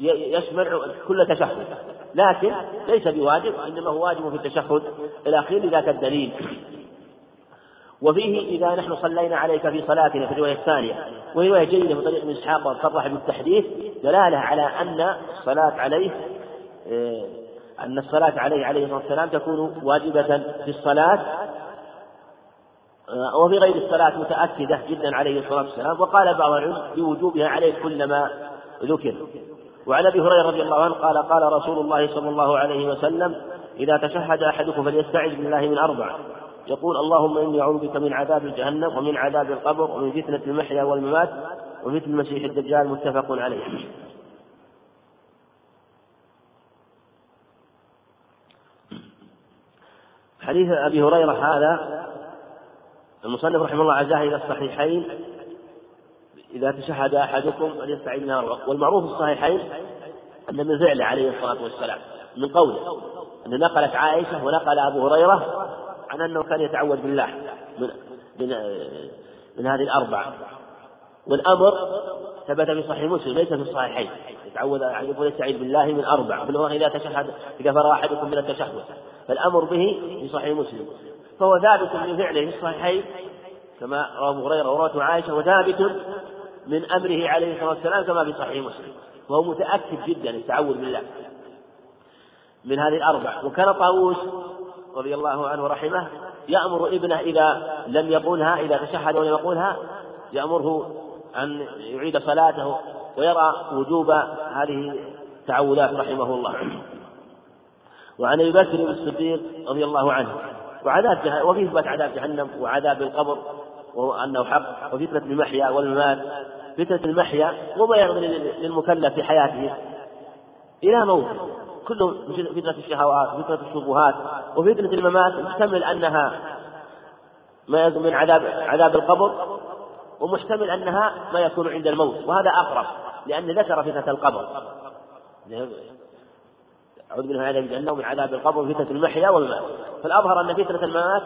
D: يشمل كل تشهد لكن ليس بواجب إنما هو واجب في التشهد الأخير لذاك الدليل. وفيه إذا نحن صلينا عليك في صلاتنا في الرواية الثانية وهي رواية جيدة من طريق ابن إسحاق وصرح بالتحديث دلالة على أن الصلاة عليه آه، أن الصلاة عليه عليه الصلاة والسلام تكون واجبة في الصلاة آه، وفي غير الصلاة متأكدة جدا عليه الصلاة والسلام وقال بعض العلم بوجوبها عليه كلما ذكر. وعن أبي هريرة رضي الله عنه قال قال رسول الله صلى الله عليه وسلم إذا تشهد أحدكم فليستعذ بالله من أربع. يقول اللهم إني أعوذ بك من عذاب جهنم ومن عذاب القبر ومن فتنة المحيا والممات وفتنه المسيح الدجال. متفق عليه. حديث أبي هريرة هذا المصنف رحمه الله عزاه إلى الصحيحين إذا تشهد أحدكم فليستعيذ من والمعروف في الصحيحين أن من فعله عليه الصلاة والسلام من قوله أن نقلت عائشة ونقل أبو هريرة عن أنه كان يتعوذ بالله من من من هذه الأربعة. والأمر ثبت في صحيح مسلم ليس في الصحيحين. يتعوذ يقول يستعيذ بالله من أربع إذا تشهد إذا فرغ أحدكم من التشهد. فالأمر به في صحيح مسلم. فهو ثابت من فعله في الصحيحين كما روى أبو هريرة وروته عائشة وثابت من أمره عليه الصلاة والسلام كما في صحيح مسلم. وهو متأكد جدا التعوذ بالله من هذه الأربع. وكان طاووس رضي الله عنه ورحمه يأمر ابنه إذا لم يقولها إذا تشهد ولم يقولها يأمره أن يعيد صلاته ويرى وجوب هذه التعوذات رحمه الله. وعن أبي بكر بن الصديق رضي الله عنه. وعذاب جهنم وفي اثبات عذاب جهنم وعذاب القبر وهو انه حق وفتنة المحيا والممات. فتنة المحيا وما يرضي للمكلف في حياته. إلى موت. كله فتنة الشهوات وفتنه الشبهات وفتنة الممات محتمل أنها ما من عذاب عذاب القبر ومحتمل أنها ما يكون عند الموت. وهذا أقرب لأن ذكر فتنة القبر. أعوذ بالله من عذاب جهنم ومن عذاب القبر وفتنة المحيا والممات. فالأظهر أن فتنة الممات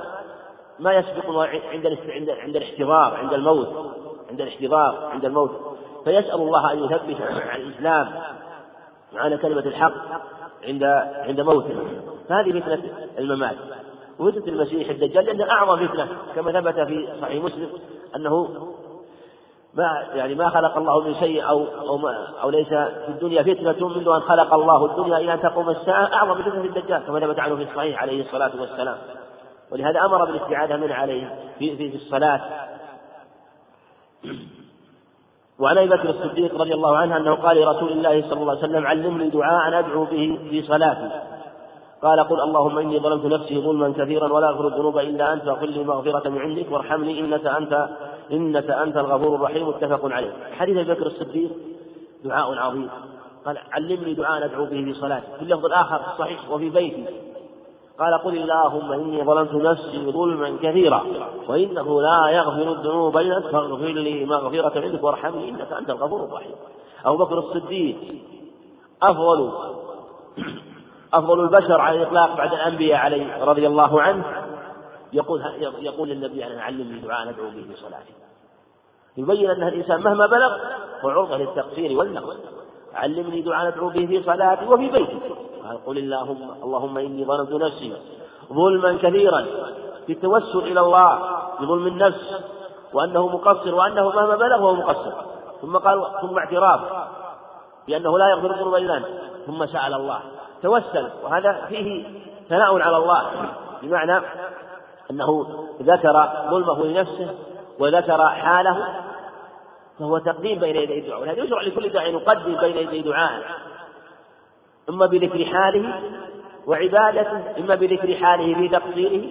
D: ما يسبق عند عند عند الاحتضار عند الموت عند الاحتضار عند الموت. فيسأل الله أن يثبت على الإسلام وعلى كلمة الحق عند عند موته. فهذه فتنة الممات. وفتنة المسيح الدجال لأن أعظم فتنة كما ثبت في صحيح مسلم أنه ما يعني ما خلق الله من شيء أو أو, ما أو ليس في الدنيا فتنة منذ أن خلق الله الدنيا إلى أن تقوم الساعة أعظم من فتنة الدجال كما ثبت عنه في الصحيح عليه الصلاة والسلام. ولهذا أمر بالاستعاذة منه عليه في, في, في الصلاة. وعن أبي بكر الصديق رضي الله عنه أنه قال لرسول الله صلى الله عليه وسلم علمني دعاء أدعو به في صلاتي. قال قل اللهم إني ظلمت نفسي ظلما كثيرا ولا أغفر الذنوب إلا أنت فاغفر لي مغفرة من عندك وارحمني إنك أنت إنك أنت الغفور الرحيم متفق عليه. حديث أبي بكر الصديق دعاء عظيم قال علمني دعاء أدعو به في صلاتي في اللفظ الآخر في الصحيح وفي بيتي قال قل اللهم إني ظلمت نفسي ظلما كثيرا وإنه لا يغفر الذنوب إلا فاغفر لي مغفرة منك وارحمني إنك أنت الغفور الرحيم. أبو بكر الصديق أفضل أفضل البشر على الإطلاق بعد الأنبياء عليه رضي الله عنه يقول يقول للنبي أنا علمني دعاء ندعو به في صلاتي يبين أن الإنسان مهما بلغ هو عرضة للتقصير والنقص. علمني دعاء ندعو به في صلاتي وفي بيتي. قال قل اللهم اللهم إني ظلمت نفسي ظلما كثيرا في التوسل إلى الله بظلم النفس وأنه مقصر وأنه مهما بلغ هو مقصر. ثم قال ثم اعتراف بأنه لا يغفر الذنوب إلا أنت. ثم سأل الله. توسل. وهذا فيه ثناء على الله. بمعنى أنه ذكر ظلمه لنفسه وذكر حاله فهو تقديم بين يدي الدعاء. ولهذا يشرع لكل داعي يقدم بين يدي دعاء. إما بذكر حاله وعبادته إما بذكر حاله في تقصيره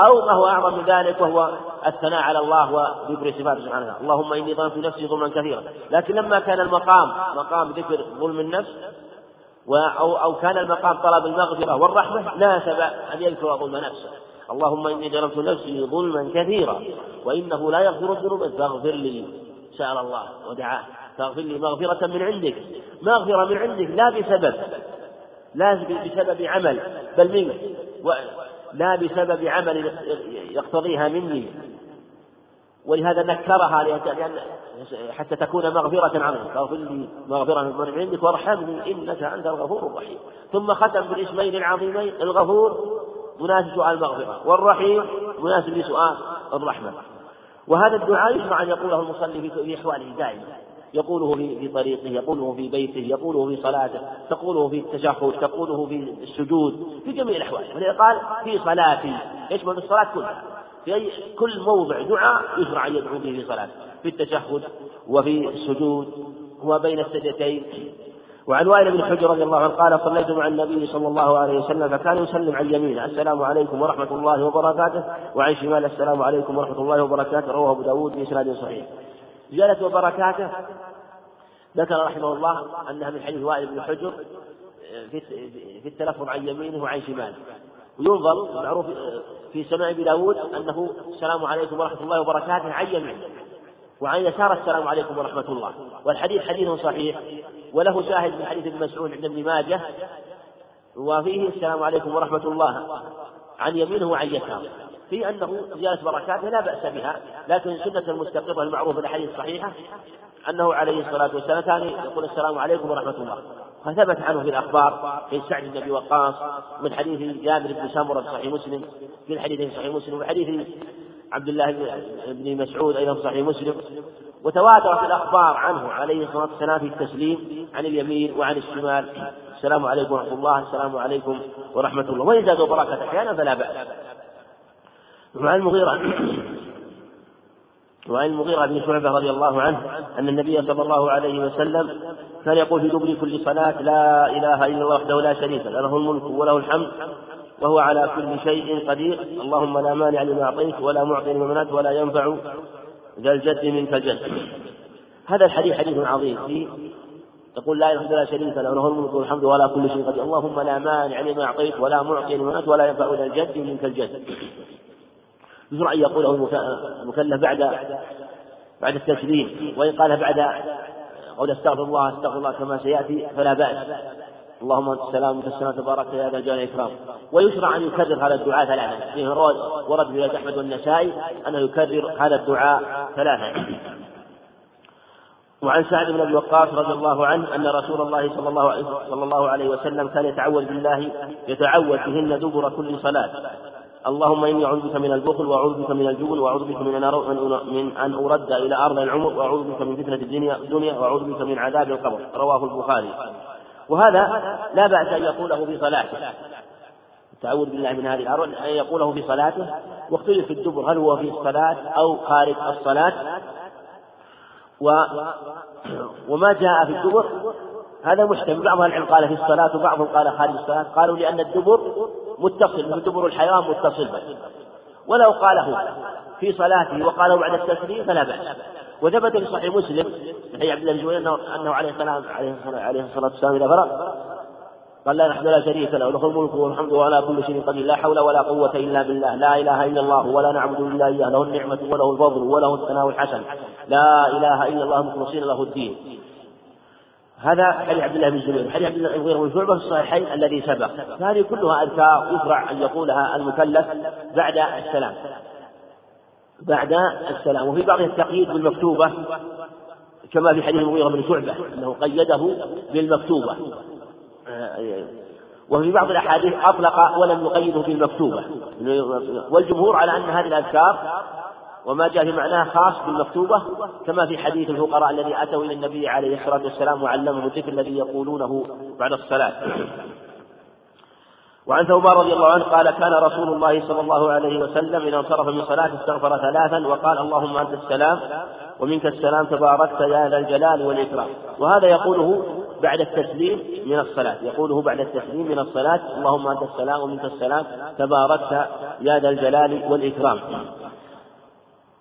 D: أو ما هو أعظم من ذلك وهو الثناء على الله وذكر صفاته سبحانه وتعالى. اللهم إني ظلمت نفسي ظلما كثيرا. لكن لما كان المقام مقام ذكر ظلم النفس أو أو كان المقام طلب المغفرة والرحمة ناسب أن يذكر ظلم نفسه. اللهم إني ظلمت نفسي ظلما كثيرا وإنه لا يغفر الذنوب. فاغفر لي سأل الله ودعاه. فاغفر لي مغفرة من عندك. مغفرة من عندك لا بسبب لا بسبب عمل بل منك لا بسبب عمل يقتضيها مني. ولهذا نكرها لأن حتى تكون مغفرة عنه فاغفر لي مغفرة من عندك وارحمني إنك أنت الغفور الرحيم. ثم ختم بالاسمين العظيمين الغفور مناسب سؤال المغفرة والرحيم مناسب لسؤال الرحمة. وهذا الدعاء يشرع أن يقوله المصلي في أحواله دائما. يقوله في طريقه يقوله في بيته يقوله في صلاته تقوله في التشهد تقوله في السجود في جميع الأحوال. ولذلك قال في صلاتي يشمل الصلاة كلها. في أي كل موضع دعاء يشرع أن يدعو به في صلاته. في التشهد وفي السجود وبين السجدتين. وعن وائل بن حجر رضي الله عنه قال صليت مع النبي صلى الله عليه وسلم فكان يسلم عن يمينه السلام عليكم ورحمة الله وبركاته. وعن شمال السلام عليكم ورحمة الله وبركاته. رواه أبو داود بإسناد صحيح. زيادة وبركاته. ذكر رحمه الله أنها من حديث وائل بن حجر في التلفظ عن يمينه وعن شماله. وينظر معروف في سنن أبي داود أنه السلام عليكم ورحمة الله وبركاته عن يمين وعن يسار السلام عليكم ورحمة الله. والحديث حديث صحيح. وله شاهد من حديث ابن مسعود عند ابن ماجه وفيه السلام عليكم ورحمة الله عن يمينه وعن يساره. في أنه زيادة بركاته لا بأس بها لكن سنة المستقره المعروفة في الأحاديث الصحيحة أنه عليه الصلاة والسلام كان يقول السلام عليكم ورحمة الله. فثبت عنه في الأخبار في سعد بن أبي وقاص من حديث جابر بن سمرة في صحيح مسلم في الحديث في صحيح مسلم وحديث عبد الله بن مسعود أيضا في صحيح مسلم. وتواترت الأخبار عنه عليه الصلاة والسلام في التسليم عن اليمين وعن الشمال. السلام عليكم ورحمة الله السلام عليكم ورحمة الله. وإن زادوا بركة أحيانا فلا بأس. وعن المغيرة وعن المغيرة بن شعبة رضي الله عنه أن النبي صلى الله عليه وسلم كان يقول في دبر كل صلاة لا إله إلا الله وحده لا شريك له له الملك وله الحمد وهو على كل شيء قدير. اللهم لا مانع لما أعطيت ولا معطي لما منعت ولا ينفع ذا الجد منك الجد هذا الحديث حديث عظيم. فيه يقول لا اله الا لا شريك له له الملك والحمد ولا كل شيء قدير. اللهم لا مانع لما أعطيت ولا معطي لما ولا ينفع ذا الجد منك الجد. يشرع ان يقوله المكلف بعد بعد التسليم وإن قال بعد قول استغفر الله استغفر الله كما سيأتي فلا بأس. اللهم انت السلام وانت السلام تبارك يا ذا الجلال والإكرام. ويشرع أن يكرر هذا الدعاء ثلاثا فيه ورد في أحمد والنسائي أنه يكرر هذا الدعاء ثلاثا وعن سعد بن أبي وقاص رضي الله عنه أن رسول الله صلى الله عليه صلى الله عليه وسلم كان يتعوذ بالله يتعوذ بهن دبر كل صلاة. اللهم إني أعوذ بك من البخل وأعوذ بك من الجبن وأعوذ بك من أن من أن أرد إلى أرض العمر وأعوذ بك من فتنة الدنيا الدنيا وأعوذ بك من عذاب القبر. رواه البخاري. وهذا لا بأس أن يقوله في صلاته. التعوذ بالله من هذه الأرض. أن يقوله في صلاته. واختلف في الدبر. هل هو في الصلاة أو خارج الصلاة؟ و وما جاء في الدبر. هذا محتمل بعض العلم قال في الصلاة وبعضهم قال خارج الصلاة. قالوا لأن الدبر متصل. مثل دبر الحيوان متصل به. ولو قاله في صلاته وقاله بعد التسليم فلا بأس. وثبت في صحيح مسلم من عبد الله بن زبير انه أنه عليه السلام عليه الصلاه والسلام إذا فرغ. قال لا نحن لا شريك له له الملك والحمد وعلى كل شيء قدير لا حول ولا قوة إلا بالله لا إله إلا الله ولا نعبد إلا إياه له النعمة وله الفضل وله الثناء الحسن لا إله إلا الله مخلصين له الدين. هذا حديث عبد الله بن الزبير حديث عبد الله بن شعبة في الصحيحين الذي سبق. هذه كلها أذكار يشرع أن يقولها المكلف بعد السلام. بعد السلام. وفي بعضها التقييد بالمكتوبة كما في حديث المغيرة بن شعبة أنه قيده بالمكتوبة. وفي بعض الأحاديث أطلق ولم يقيده بالمكتوبة. والجمهور على أن هذه الأذكار وما جاء في معناها خاص بالمكتوبة كما في حديث الفقراء الذي أتوا إلى النبي عليه الصلاة والسلام وعلمهم الذكر الذي يقولونه بعد الصلاة. وعن ثوبان رضي الله عنه قال كان رسول الله صلى الله عليه وسلم إذا انصرف من صلاة استغفر ثلاثا وقال اللهم أنت السلام ومنك السلام تباركت يا ذا الجلال والإكرام. وهذا يقوله بعد التسليم من الصلاة. يقوله بعد التسليم من الصلاة. اللهم أنت السلام ومنك السلام تباركت يا ذا الجلال والإكرام.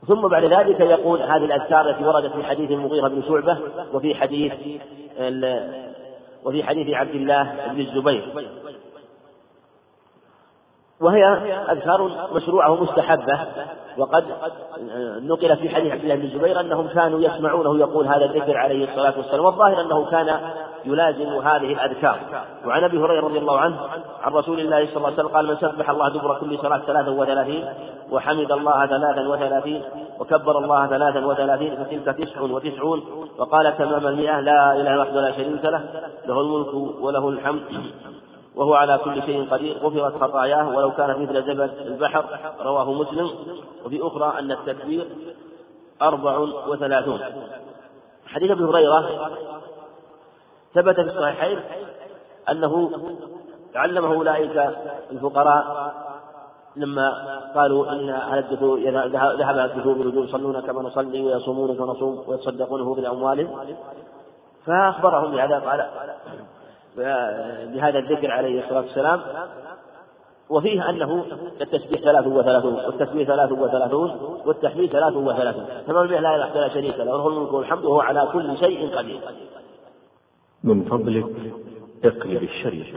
D: ثم بعد ذلك يقول هذه الأذكار التي وردت في حديث المغيرة بن شعبة وفي حديث وفي حديث عبد الله بن الزبير. وهي أذكار مشروعة ومستحبة. وقد نقل في حديث عبد الله بن الزبير أنهم كانوا يسمعونه يقول هذا الذكر عليه الصلاة والسلام والظاهر أنه كان يلازم هذه الأذكار. وعن أبي هريرة رضي الله عنه عن رسول الله صلى الله عليه وسلم قال من سبح الله دبر كل صلاة ثلاثا وثلاثين وحمد الله ثلاثا وثلاثين وكبر الله ثلاثا وثلاثين فتلك تسع وتسعون. وقال تمام المئة لا إله وحده لا شريك له له الملك وله الحمد. وهو على كل شيء قدير غفرت خطاياه ولو كانت مثل زبد البحر رواه مسلم. وفي أخرى أن التكبير أربع وثلاثون. حديث أبي هريرة ثبت في الصحيحين أنه علمه أولئك الفقراء لما قالوا إن أهل ذهب أهل الدثور يصلون كما نصلي ويصومون كما نصوم ويتصدقونه باموالهم فأخبرهم بهذا قال بهذا الذكر عليه الصلاة والسلام وفيه أنه التسبيح ثلاث وثلاثون والتسبيح ثلاث وثلاثون والتحميد ثلاث وثلاثون. تمام لا إله إلا شريك له له الملك والحمد وهو على كل شيء قدير.
E: من فضلك اقلب الشريف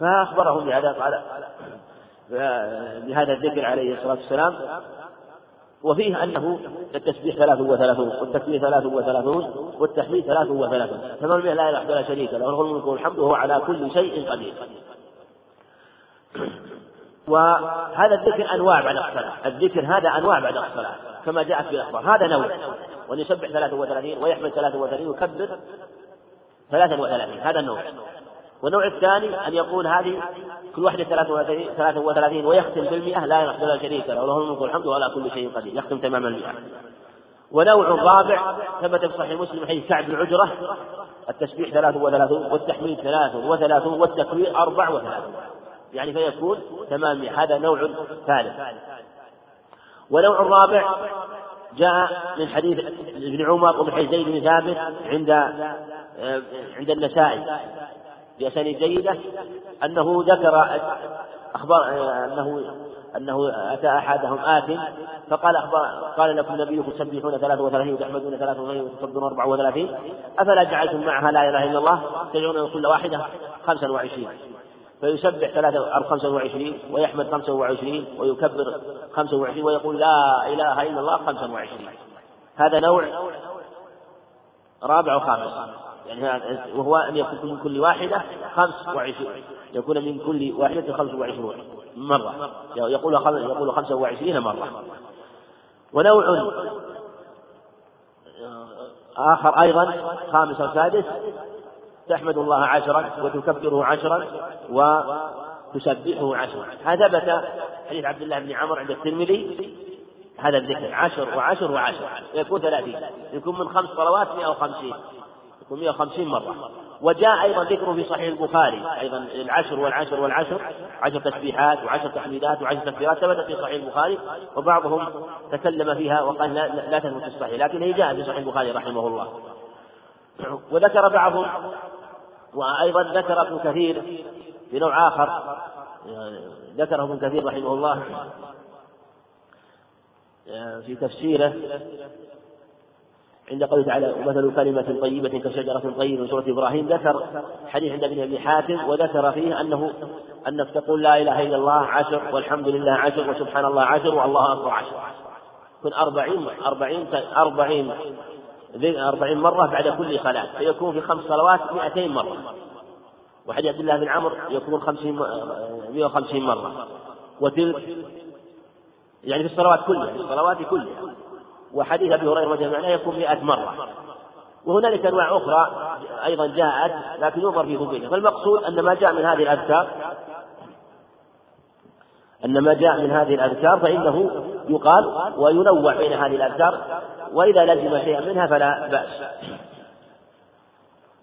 D: فأخبرهم بهذا قال بهذا الذكر عليه الصلاة والسلام. وفيه أنه التسبيح ثلاث وثلاثون والتكبير ثلاث وثلاثون والتحميد ثلاث وثلاثون. تمام لا إله إلا شريك له له الملك والحمد وهو على كل شيء قدير. وهذا الذكر أنواع بعد الصلاة الذكر هذا أنواع بعد الصلاة كما جاءت في الأخبار. هذا نوع. وأن يسبح 33 ويحمد 33 ويكبر 33 هذا النوع. والنوع الثاني أن يقول هذه كل واحدة 33 ويختم بالمئة لا يحصل لا شريك له له الملك والحمد وعلى كل شيء قدير يختم تمام المئة ونوع رابع ثبت في صحيح مسلم حديث كعب بن عجرة التسبيح 33 والتحميد 33 والتكبير 34 يعني فيكون تمام هذا نوع ثالث. ونوع رابع جاء من حديث ابن عمر ومن حديث زيد بن ثابت عند عند النسائي. بأسانيد جيدة أنه ذكر أخبار أنه أنه أتى أحدهم آت فقال أخبار قال لكم النبي تسبحون 33 وتحمدون 33 وتصدون 34 أفلا جعلتم معها لا إله إلا الله تدعون كل واحدة 25 فيسبح ثلاثة خمسة وعشرين ويحمد خمسة وعشرين ويكبر خمسة وعشرين ويقول لا إله إلا الله خمسة وعشرين. هذا نوع رابع وخامس. يعني وهو أن يكون من كل واحدة خمس وعشرين يكون من كل واحدة خمس وعشرون مرة. يقول يقول خمسة وعشرين مرة. ونوع آخر أيضا خامس وسادس. تحمد الله عشرا وتكبره عشرا وتسبحه عشرا. هذا ثبت حديث عبد الله بن عمر عند الترمذي. هذا الذكر. عشر وعشر وعشر. يكون ثلاثين. يكون من خمس صلوات مئة وخمسين. يكون مئة وخمسين مرة. وجاء أيضا ذكره في صحيح البخاري أيضا العشر والعشر والعشر عشر تسبيحات وعشر تحميدات وعشر تكبيرات ثبتت في صحيح البخاري وبعضهم تكلم فيها وقال لا, لا تثبت في الصحيح لكن هي جاءت في صحيح البخاري رحمه الله. وذكر بعضهم وأيضا ذكر ابن كثير في نوع آخر ذكره ابن كثير رحمه الله في تفسيره عند قوله تعالى ومثل كلمة طيبة كشجرة طيبة سورة إبراهيم ذكر حديث عند ابن أبي حاتم وذكر فيه أنه أنك تقول لا إله إلا الله عشر والحمد لله عشر وسبحان الله عشر والله أكبر عشر. كن أربعين أربعين أربعين أربعين مرة بعد كل صلاة فيكون في خمس صلوات مئتين مرة. وحديث عبد الله بن عمرو يكون خمسين مئة وخمسين مرة. وتلك يعني في الصلوات كلها في الصلوات كلها. وحديث هريرة رضي الله عنه يكون مئة مرة. وهنالك أنواع أخرى أيضا جاءت لكن ينظر في ثبوتها فالمقصود أن ما جاء من هذه الأذكار أن ما جاء من هذه الأذكار فإنه يقال وينوع بين هذه الأذكار وإذا لزم شيئا منها فلا بأس.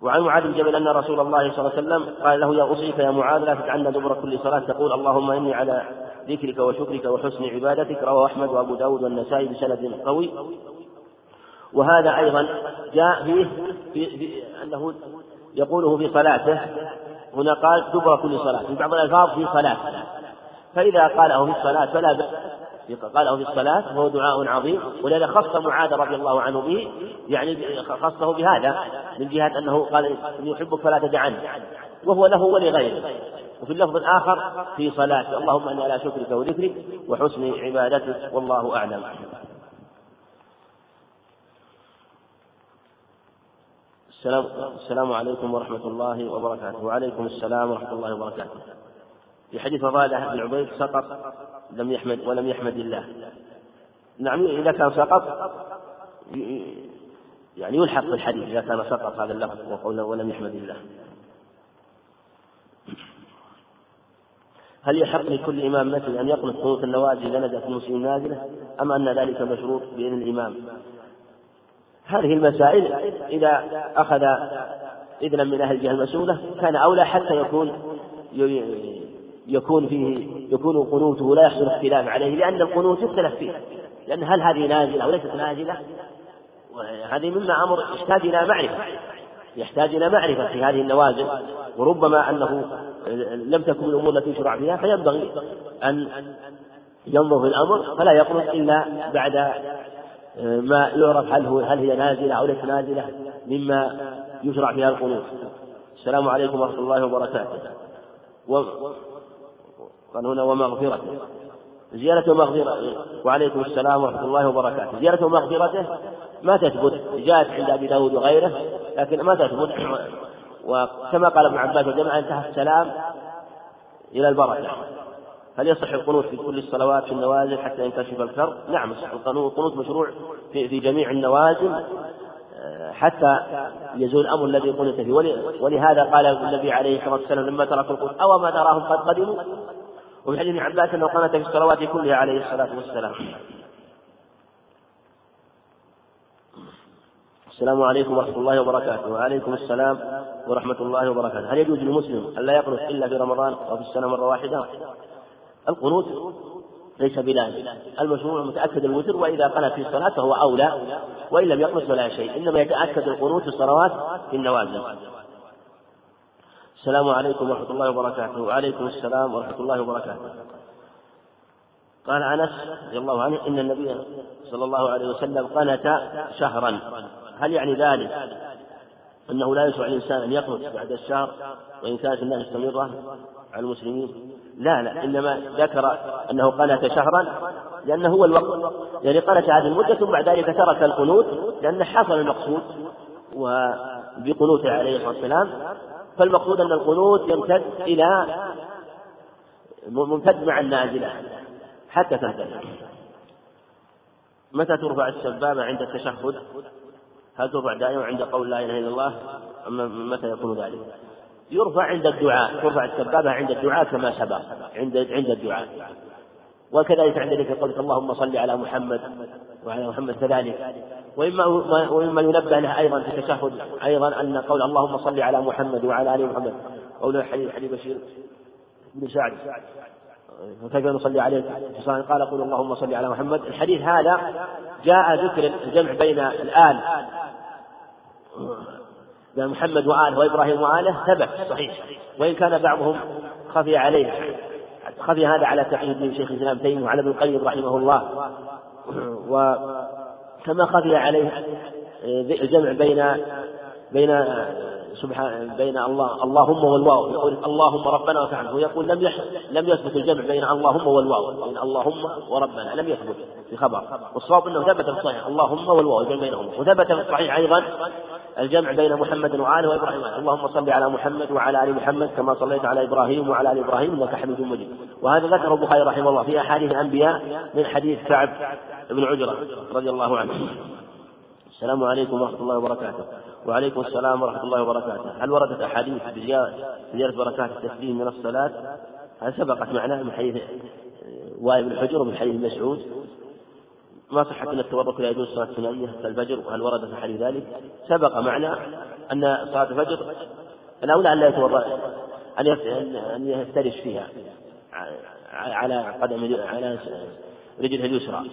D: وعن معاذ بن جبل أن رسول الله صلى الله عليه وسلم قال له يا أوصيك يا معاذ لا تجعلنا دبر كل صلاة تقول اللهم إني على ذكرك وشكرك وحسن عبادتك رواه أحمد وأبو داود والنسائي بسند قوي. وهذا أيضا جاء فيه في, في أنه يقوله في صلاته. هنا قال دبر كل صلاة. في بعض الألفاظ في صلاة. فإذا قاله في الصلاة فلا بأس. قاله في الصلاة وهو دعاء عظيم. ولذا خص معاذ رضي الله عنه به يعني خصه بهذا من جهة أنه قال إني أحبك فلا تدعني وهو له ولغيره. وفي اللفظ الآخر في صلاة. اللهم أني على شكرك وذكرك وحسن عبادتك والله أعلم. السلام السلام عليكم ورحمة الله وبركاته. وعليكم السلام ورحمة الله وبركاته. في حديث فضالة بن عبيد سقط لم يحمد ولم يحمد الله. نعم إذا كان سقط يعني يلحق بالحديث إذا كان سقط هذا اللفظ وقوله ولم يحمد الله. هل يحق لكل إمام مثل أن يقنط قنوت النوازل إذا نزلت المسلم نازلة؟ أم أن ذلك مشروط بإذن الإمام؟ هذه المسائل إذا أخذ إذنا من أهل الجهة المسؤولة كان أولى حتى يكون يكون فيه يكون قنوته لا يحصل اختلاف عليه لأن القنوت يختلف فيه. لأن هل هذه نازلة أو ليست نازلة؟ هذه مما أمر يحتاج إلى معرفة. يحتاج إلى معرفة في هذه النوازل وربما أنه لم تكن الأمور التي يشرع فيها فينبغي أن ينظر في الأمر فلا يقنط إلا بعد ما يعرف هل هو هل هي نازلة أو ليست نازلة مما يشرع فيها القنوت السلام عليكم ورحمة الله وبركاته. و قال هنا ومغفرته. زيارة ومغفرة وعليكم السلام ورحمة الله وبركاته. زيارة ومغفرته ما تثبت جاءت عند أبي داود وغيره لكن ما تثبت. وكما قال ابن عباس وجمع انتهى السلام إلى البركة. هل يصح القنوت في كل الصلوات في النوازل حتى ينكشف الكرب؟ نعم القنوت. مشروع في, في جميع النوازل حتى يزول الأمر الذي قنت فيه. ولهذا قال النبي عليه الصلاة والسلام لما تركوا القنوت أو ما تراهم قد قدموا؟ وفي حديث ابن عباس أنه قنت في الصلوات كلها عليه الصلاة والسلام. السلام عليكم ورحمة الله وبركاته. وعليكم السلام ورحمة الله وبركاته. هل يجوز للمسلم أن لا يقنط إلا في رمضان أو في السنة مرة واحدة؟ القنوت ليس بلازم. المشروع متأكد الوتر وإذا قنت في الصلاة فهو أولى وإن لم يقنط فلا شيء. إنما يتأكد القنوت في الصلوات في النوازل السلام عليكم ورحمة الله وبركاته. وعليكم السلام ورحمة الله وبركاته. قال أنس رضي الله عنه إن النبي صلى الله عليه وسلم قنت شهرا. هل يعني ذلك أنه لا يشرع الإنسان أن يقنط بعد الشهر وإن كانت الناس مستمرة على المسلمين؟ لا لا إنما ذكر أنه قنت شهرا لأنه هو الوقت يعني قنت هذه المدة ثم بعد ذلك ترك القنوت لأنه حصل المقصود وبقنوته عليه الصلاة والسلام. فالمقصود أن القنوت يمتد إلى ممتد مع النازلة حتى تنتهي متى ترفع السبابة عند التشهد؟ هل ترفع دائما عند قول لا إله إلا الله؟ أم متى يكون ذلك؟ يرفع عند الدعاء ترفع السبابة عند الدعاء كما سبق عند عند الدعاء. وكذلك عند ذكر قولك اللهم صل على محمد وعلى محمد كذلك. وإما ومما ينبه له أيضا في التشهد أيضا أن قول اللهم صل على محمد وعلى آل محمد. قول حديث حديث بشير بن سعد. فكيف نصلي عليه قال قل اللهم صل على محمد. الحديث هذا جاء ذكر الجمع بين الآل. محمد وآله وإبراهيم وآله ثبت صحيح. وإن كان بعضهم خفي عليه. خفي هذا على من شيخ الإسلام تيمية وعلى ابن القيم رحمه الله. وكما خفي عليه الجمع بين بين سبحان بين الله اللهم والواو. يقول اللهم ربنا وفعل ويقول لم لم يثبت الجمع بين اللهم والواو. بين اللهم وربنا. لم يثبت في خبر. والصواب أنه ثبت في الصحيح. اللهم والواو الجمع بينهم. وثبت في الصحيح أيضا الجمع بين محمد وآله وإبراهيم. اللهم صل على محمد وعلى آل محمد كما صليت على إبراهيم وعلى آل إبراهيم إنك حميد مجيد. وهذا ذكره البخاري رحمه الله في أحاديث الأنبياء من حديث كعب بن عجرة رضي الله عنه. السلام عليكم ورحمة الله وبركاته. وعليكم السلام ورحمة الله وبركاته. هل وردت أحاديث بزيادة بركات التسليم من الصلاة؟ هل سبقت معناه من حديث وائل بن حجر ومن حديث مسعود؟ ما صحة أن التورك لا يجوز صلاة ثنائية كالفجر وهل ورد في حديث ذلك؟ سبق معنا أن صلاة الفجر الأولى أن لا يتورك أن أن يفترش فيها على قدم على رجله اليسرى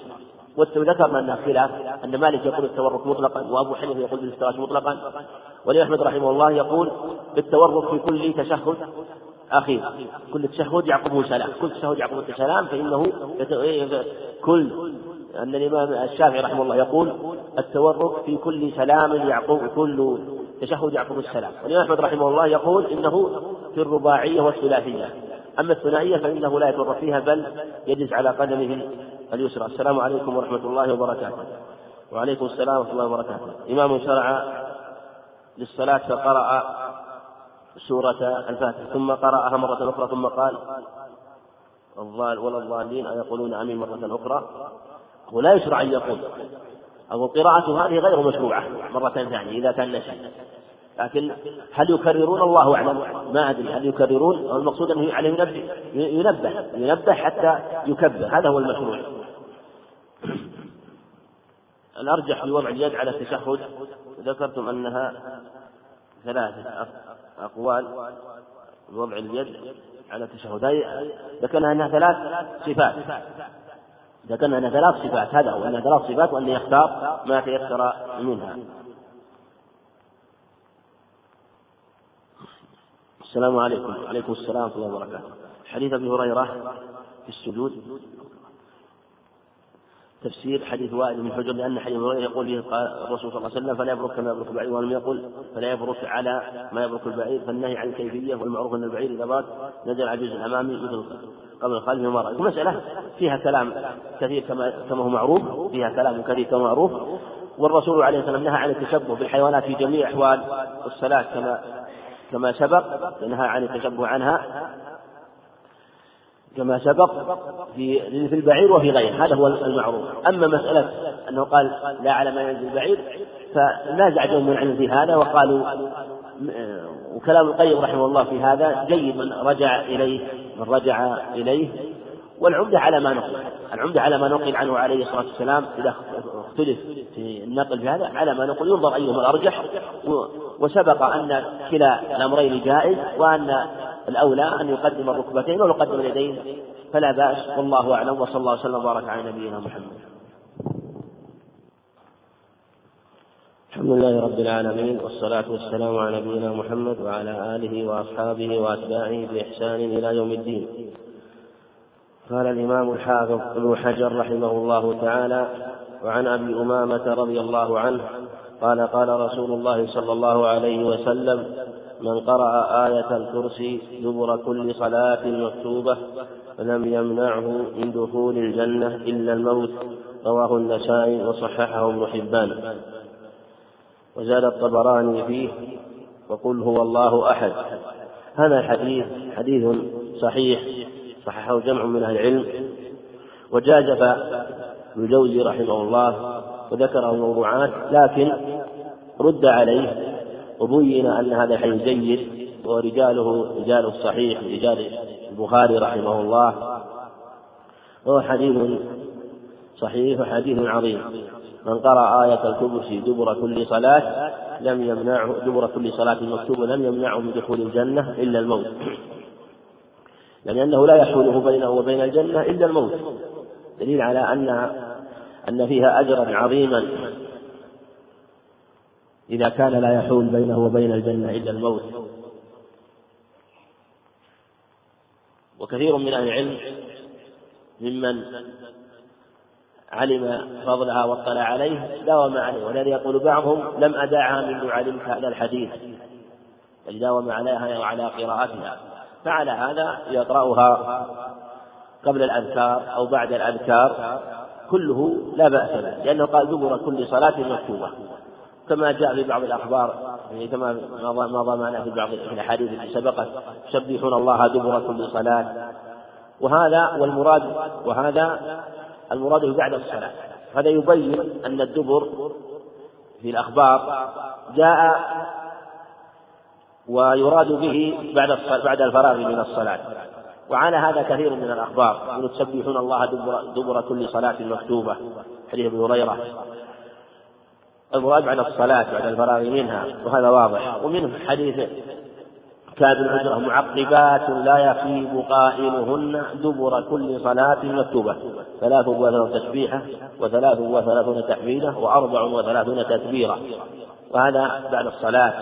D: وذكرنا أن خلاف أن مالك يقول التورك مطلقا وأبو حنيفة يقول بالافتراش مطلقا والإمام أحمد رحمه الله يقول بالتورك في كل تشهد أخير كل تشهد يعقبه سلام. كل تشهد يعقبه سلام فإنه كل أن الإمام الشافعي رحمه الله يقول التورك في كل سلام يعقب كل تشهد يعقبه السلام والإمام أحمد رحمه الله يقول إنه في الرباعية والثلاثية. أما الثنائية فإنه لا يتورك فيها بل يجلس على قدمه اليسرى. السلام عليكم ورحمة الله وبركاته. وعليكم السلام ورحمة الله وبركاته. إمام شرع للصلاة فقرأ سورة الفاتحة. ثم قرأها مرة أخرى ثم قال الضال ولا الضالين أيقولون أمين مرة أخرى؟ ولا يشرع أن يقول. أو القراءة هذه غير مشروعة مرة ثانية إذا كان نسي لكن هل يكررون؟ الله أعلم. ما أدري هل يكررون. أو المقصود أنه عليه ينبه ينبه ينبه حتى يكبر. هذا هو المشروع. الأرجح في وضع اليد على التشهد. ذكرتم أنها ثلاثة. أقوال وضع اليد على التشهد ذكرنا أنها ثلاث صفات. ذكرنا أنها ثلاث صفات هذا هو أنها ثلاث صفات وأن يختار ما تيسر منها. السلام عليكم. وعليكم السلام ورحمة الله وبركاته. حديث أبي هريرة في السجود.
F: تفسير حديث وائل بن حجر لأن حديث وائل يقول فيه قال الرسول صلى الله عليه وسلم فلا يبرك كما يبرك البعير ولم يقل فلا يبرك على ما يبرك البعير فالنهي عن الكيفية والمعروف أن البعير إذا برك نزل على الأمامي مثل قبل الخلف المرأة المسألة فيها كلام كثير كما كما هو معروف فيها كلام كثير كما معروف. والرسول عليه الصلاة والسلام نهى عن التشبه بالحيوانات في جميع أحوال الصلاة كما كما سبق نهى عن التشبه عنها. كما سبق في في البعير وفي غيره هذا هو المعروف. أما مسألة أنه قال لا على ما ينزل البعير فنازع جمع من العلم في هذا وقالوا وكلام القيم رحمه الله في هذا جيد من رجع إليه من رجع إليه. والعمدة على ما نقل العمدة على ما نقل عنه عليه الصلاة والسلام إذا اختلف في النقل في هذا على ما نقل ينظر أيهما الأرجح وسبق أن كلا الأمرين جائز وأن الأولى أن يقدم الركبتين ويقدم اليدين فلا بأس. والله أعلم. وصلى الله وسلم وبارك على نبينا محمد.
D: الحمد لله رب العالمين والصلاة والسلام على نبينا محمد وعلى آله وأصحابه وأتباعه بإحسان إلى يوم الدين. قال الإمام الحافظ ابن حجر رحمه الله تعالى وعن أبي أمامة رضي الله عنه قال قال رسول الله صلى الله عليه وسلم من قرأ آية الكرسي دبر كل صلاة مكتوبة فلم يمنعه من دخول الجنة إلا الموت رواه النسائي وصححه ابن حبان. وزاد الطبراني فيه وقل هو الله أحد. هذا الحديث حديث صحيح صححه جمع من أهل العلم. وجازف ابن الجوزي رحمه الله وذكره موضوعات لكن رد عليه وبين أن هذا الحديث جيد ورجاله رجال الصحيح رجال البخاري رحمه الله. وهو حديث صحيح وحديث عظيم. من قرأ آية الكرسي دبر كل صلاة لم يمنعه دبر كل صلاة مكتوبة لم يمنعه من دخول الجنة إلا الموت. لأنه لا يحوله بينه وبين الجنة إلا الموت. دليل على أن أن فيها أجرا عظيما. إذا كان لا يحول بينه وبين الجنة إلا الموت. وكثير من أهل العلم ممن علم فضلها واطلع عليه داوم عليه والذي يقول بعضهم لم أدعها منذ علمت هذا الحديث بل داوم عليها وعلى قراءتها. فعلى هذا يقرأها قبل الأذكار أو بعد الأذكار كله لا بأس به لأنه قال دبر كل صلاة مكتوبة. كما جاء في بعض الأخبار يعني كما مضى معنا في بعض الأحاديث التي سبقت يسبحون الله دبر كل صلاة وهذا والمراد وهذا المراد بعد الصلاة. هذا يبين أن الدبر في الأخبار جاء ويراد به بعد بعد الفراغ من الصلاة. وعلى هذا كثير من الأخبار من تسبحون الله دبر, دبر كل صلاة مكتوبة. حديث ابن هريرة. المراد بعد الصلاة بعد الفراغ منها وهذا واضح. ومنه حديث كاد الأجرة معقبات لا يخيب قائلهن دبر كل صلاة مكتوبة. ثلاث وثلاثون تسبيحة وثلاث وثلاثون تحميدة وأربع وثلاثون تكبيرة وهذا بعد الصلاة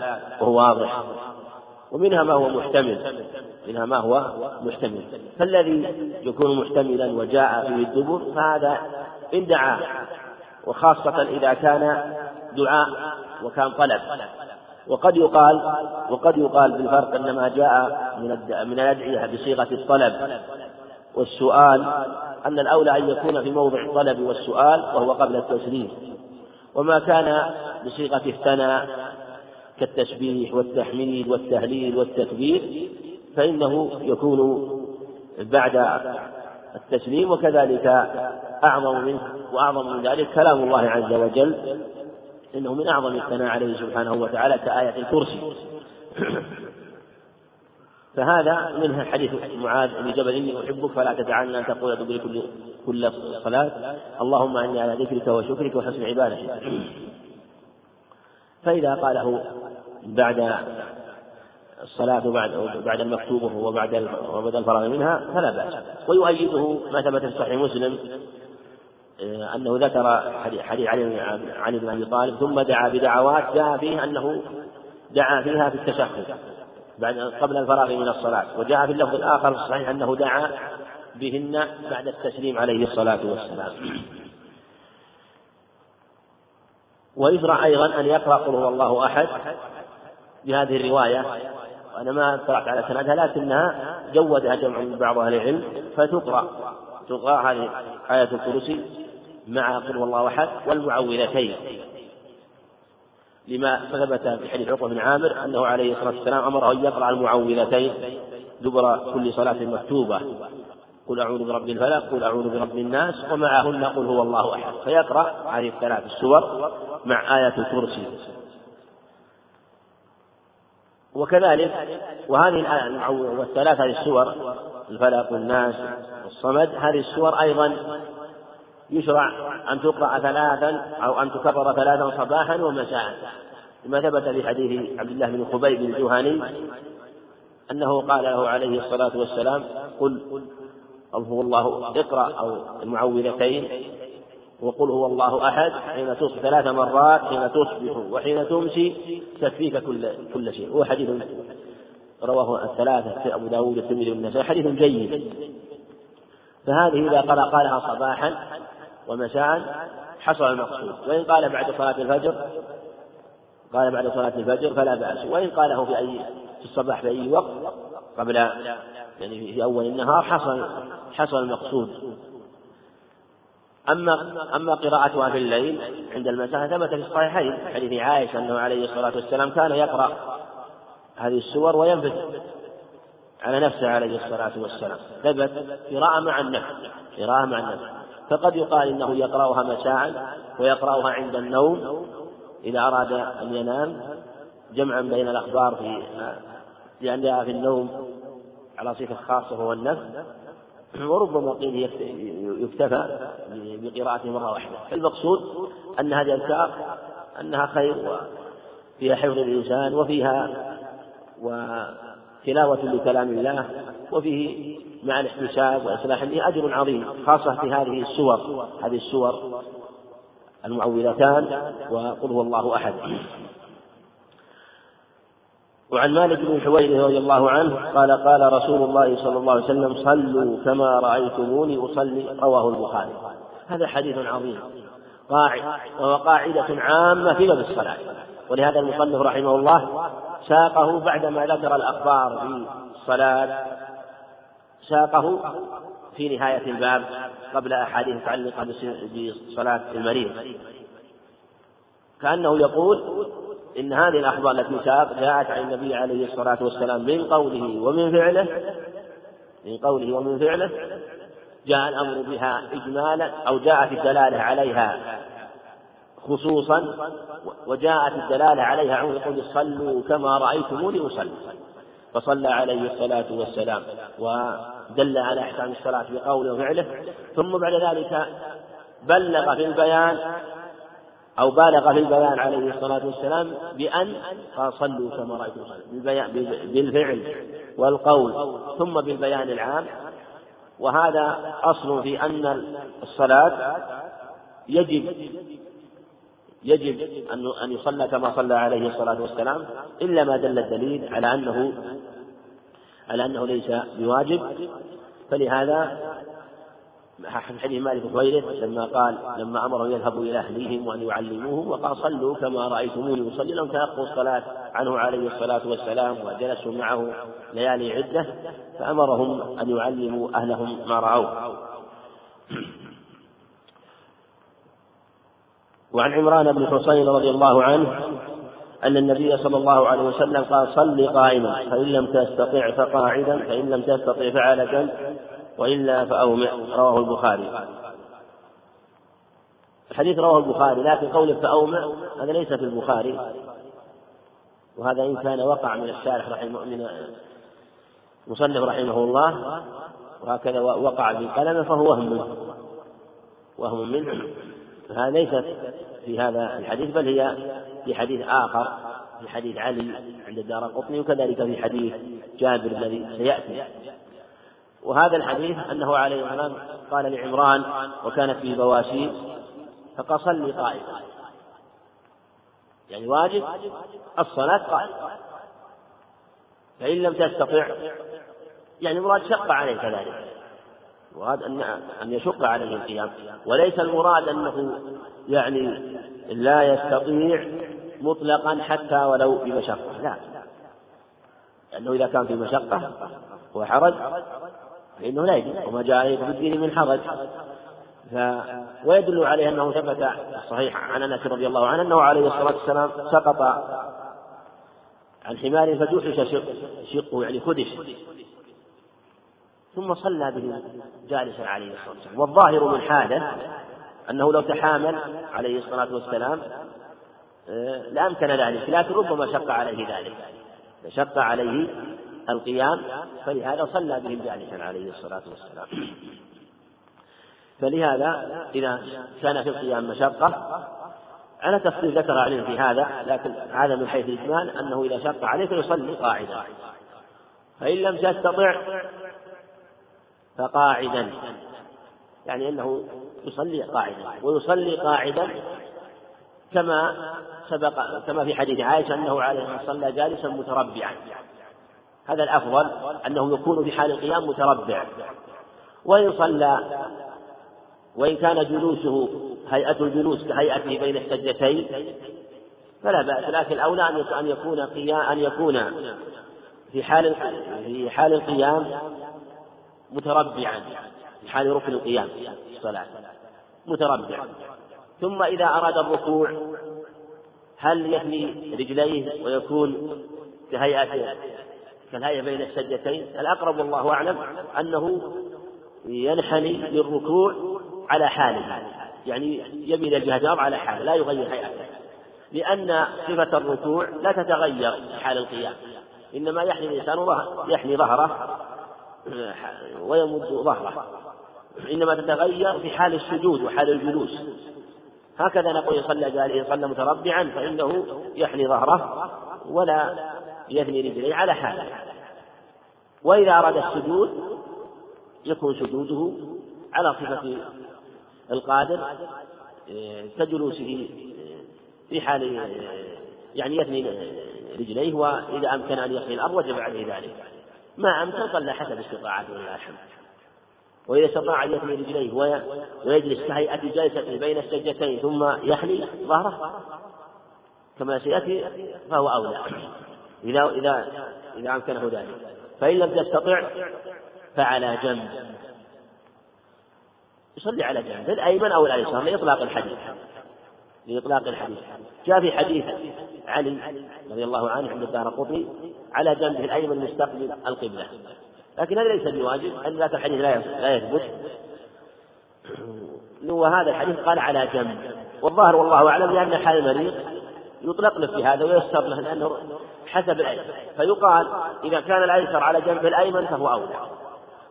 D: وهو واضح. ومنها ما هو محتمل. منها ما هو محتمل. فالذي يكون محتملا وجاء فيه الدبر فهذا إن دعا وخاصة إذا كان دعاء وكان طلب. وقد يقال وقد يقال بالفرق ان ما جاء من من الأدعية بصيغة الطلب. والسؤال أن الأولى أن يكون في موضع الطلب والسؤال وهو قبل التسليم. وما كان بصيغة الثناء كالتسبيح والتحميد والتهليل والتكبير فإنه يكون بعد التسليم وكذلك أعظم منه وأعظم من ذلك كلام الله عز وجل إنه من أعظم الثناء عليه سبحانه وتعالى كآية الكرسي. فهذا منها حديث معاذ بن جبل إني أحبك فلا تدعن أن تقول دبر كل كل صلاة. اللهم إني على ذكرك وشكرك وحسن عبادتك. فإذا قاله بعد الصلاة بعد بعد المكتوبة وبعد وبعد الفراغ منها فلا بأس. ويؤيده ما ثبت في صحيح مسلم. أنه ذكر حديث علي علي بن أبي طالب ثم دعا بدعوات جاء فيه أنه دعا فيها في التشهد بعد قبل الفراغ من الصلاة وجاء في اللفظ الآخر الصحيح أنه دعا بهن بعد التسليم عليه الصلاة والسلام. ويشرع أيضا أن يقرأ قل هو الله أحد بهذه الرواية وأنا ما اطلعت على سندها لكنها جودها جمع من بعض أهل العلم فتقرأ تقرأ هذه آية الكرسي. مع قل الله أحد والمعوذتين. لما ثبت في حديث عقبة بن عامر أنه عليه الصلاة والسلام أمره أن يقرأ المعوذتين دبر كل صلاة مكتوبة. قل أعوذ برب الفلق قل أعوذ برب الناس ومعهن قل هو الله أحد. فيقرأ هذه الثلاث السور مع آية الكرسي. وكذلك وهذه والثلاث هذه السور الفلق والناس والصمد هذه السور أيضا يشرع أن تقرأ ثلاثا أو أن تكرر ثلاثا صباحا ومساء. لما ثبت في حديث عبد الله بن خبيب الجهني أنه قال له عليه الصلاة والسلام قل أو هو الله اقرأ أو المعوذتين وقل هو الله أحد حين تصبح ثلاث مرات حين تصبح وحين تمسي تكفيك كل كل شيء. هو حديث رواه الثلاثة في أبو داود والترمذي والنسائي. حديث جيد. فهذه إذا قرأ قالها صباحا ومساء حصل المقصود. وإن قال بعد صلاة الفجر قال بعد صلاة الفجر فلا بأس. وإن قاله في أي في الصباح في أي وقت قبل يعني في أول النهار حصل حصل المقصود. أما أما قراءتها في الليل عند المساء ثبت في الصحيحين حديث عائشة أنه عليه الصلاة والسلام كان يقرأ هذه السور وينفذ على نفسه عليه الصلاة والسلام. ثبت قراءة مع النفس قراءة مع النفس. فقد يقال إنه يقرأها مساء ويقرأها عند النوم إذا أراد أن ينام جمعا بين الأخبار في لأنها في النوم على صفة خاصة وهو النفس وربما قيل يكتفى بقراءته مرة واحدة. المقصود أن هذه الأذكار أنها خير وفيها حفظ الإنسان وفيها وتلاوة لكلام الله وفيه مع الاحتساب وإصلاح أجر عظيم خاصة في هذه السور. هذه السور المعوذتان وقل هو الله أحد. وعن مالك بن حويرث رضي الله عنه قال قال رسول الله صلى الله عليه وسلم صلوا كما رأيتموني أصلي رواه البخاري. هذا حديث عظيم قاعد وهو قاعدة عامة في باب الصلاة. ولهذا المصنف رحمه الله ساقه بعدما ذكر الأخبار في الصلاة ساقه في نهاية الباب قبل أحاديث متعلقة بصلاة المريض. كأنه يقول إن هذه الأخبار التي جاءت عن النبي عليه الصلاة والسلام من قوله ومن فعله من قوله ومن فعله جاء الأمر بها إجمالا أو جاءت الدلالة عليها. خصوصا وجاءت الدلالة عليها عن يقول صلوا كما رأيتموني أصلي. فصلى عليه الصلاة والسلام ودل على أحكام الصلاة بقوله وفعله. ثم بعد ذلك بلغ في البيان أو بالغ في البيان عليه الصلاة والسلام بأن قال صلوا كما رأيتم بالفعل والقول. ثم بالبيان العام. وهذا أصل في أن الصلاة يجب يجب أن أن يصلى كما صلى عليه الصلاة والسلام إلا ما دل الدليل على أنه على أنه ليس بواجب. فلهذا حديث مالك وغيره لما قال لما امرهم يذهبوا إلى أهليهم وأن يعلموهم وقال صلوا كما رأيتموني أصلي. لهم تلقوا الصلاة عنه عليه الصلاة والسلام وجلسوا معه ليالي عدة فأمرهم أن يعلموا أهلهم ما رأوه. وعن عمران بن حصين رضي الله عنه أن النبي صلى الله عليه وسلم قال صل قائما فإن لم تستطع فقاعدا فإن لم تستطع فعلى جنب وإلا فأومئ. رواه البخاري. الحديث رواه البخاري لكن قوله فأومئ هذا ليس في البخاري. وهذا إن كان وقع من الشارح رحمه من مصنف رحمه الله وهكذا وقع في قلمه فهو وهم منه وهم منه. فهذا ليست في هذا الحديث بل هي في حديث آخر في حديث علي عند الدار قطني وكذلك في حديث جابر الذي سيأتي. وهذا الحديث أنه عليه السلام قال لعمران وكانت فيه بواسير فقال صلي قائما يعني واجب الصلاة قائما فإن لم تستطع يعني مراد شق عليه كذلك مراد أن أن يشق عليه القيام. وليس المراد أنه يعني لا يستطيع مطلقا حتى ولو بمشقة. لا. لأنه إذا كان في مشقة وحرج فإنه لا يجوز. وما جاء في الدين من حرج. ف... ويدل عليه أنه ثبت صحيح عن أنس رضي الله عنه أنه عليه الصلاة والسلام سقط عن حمار فجحش شقه يعني خدش. ثم صلى به جالسا عليه الصلاة والسلام. والظاهر من حاله أنه لو تحامل عليه الصلاة والسلام آه، لأمكن ذلك لكن ربما شق عليه ذلك. شق عليه القيام فلهذا صلى بهم جالسا عليه الصلاة والسلام. فلهذا إذا كان في القيام مشقة على تفصيل ذكر علينا في هذا لكن هذا من حيث الإجمال أنه إذا شق عليه فيصلي قاعدا. فإن لم تستطع فقاعدا. يعني أنه يصلي قاعدا ويصلي قاعدا كما سبق كما في حديث عائشة أنه عليه صلى جالسا متربعا. هذا الأفضل أنه يكون في حال القيام متربع. وإن صلى وإن كان جلوسه هيئة الجلوس كهيئته بين السجدتين فلا بأس. لكن الأولى أن يكون قيام أن يكون في حال في حال القيام متربعا في حال ركن القيام الصلاة متربع ثم إذا أراد الركوع هل يثني رجليه ويكون كهيئة كالهيئة بين السجدتين؟ الأقرب والله أعلم أنه ينحني للركوع على حاله يعني يميل الجهة على حاله لا يغير هيئته. لأن صفة الركوع لا تتغير في حال القيام إنما يحني الإنسان يحني ظهره ويمد ظهره. إنما تتغير في حال السجود وحال الجلوس. هكذا نقول يصلى جالسا صلى متربعا فإنه يحني ظهره ولا يثني رجليه على حاله وإذا أراد السجود يكون سجوده على صفة القادر كجلوسه في حال يعني يثني رجليه وإذا أمكن أن يحني الأرض وجب عليه ذلك. ما أمكن صلى حسب استطاعته ولله الحمد. وإذا استطاع أن يثني رجليه ويجلس كهيئة جالسة بين السجدتين ثم يحني ظهره كما سيأتي فهو أولى. إذا إذا إذا أمكنه ذلك. فإن لم تستطع فعلى جنب. يصلي على جنب. الأيمن أو الأيسر لإطلاق الحديث. لإطلاق الحديث. جاء في حديث علي رضي الله عنه عند الدار قطني على جنبه الأيمن مستقبل القبلة. لكن هذا ليس بواجب أن ذاك الحديث لا يثبت. وهذا الحديث قال على جنب. والظاهر والله أعلم لأن حال المريض يطلق له في هذا ويسر له لأنه حسب الأيسر فيقال إذا كان الأيسر على جنبه الأيمن فهو أولى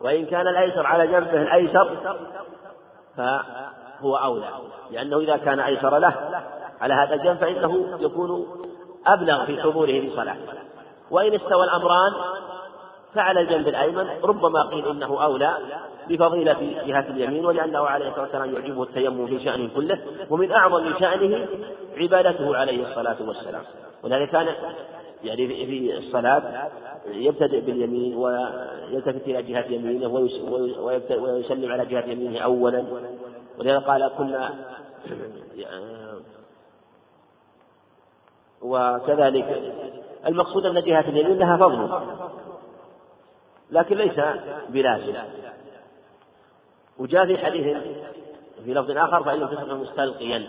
D: وإن كان الأيسر على جنبه الأيسر فهو أولى لأنه إذا كان أيسر له على هذا الجنب فإنه يكون أبلغ في حضوره في صلاة. وإن استوى الأمران فعلى الجنب الأيمن ربما قيل إنه أولى بفضيلة جهة اليمين ولأنه عليه الصلاة والسلام يعجبه التيمم في شأنه كله ومن أعظم شأنه عبادته عليه الصلاة والسلام. ولذلك كان يعني في الصلاة يبتدئ باليمين ويلتفت إلى جهة يمينه ويسلم على جهة يمينه أولا. ولذلك قال كنا وكذلك المقصود أن جهة اليمين لها فضل لكن ليس بلازم. وجاء في حديث في لفظ آخر فإنه تصبح مستلقيا.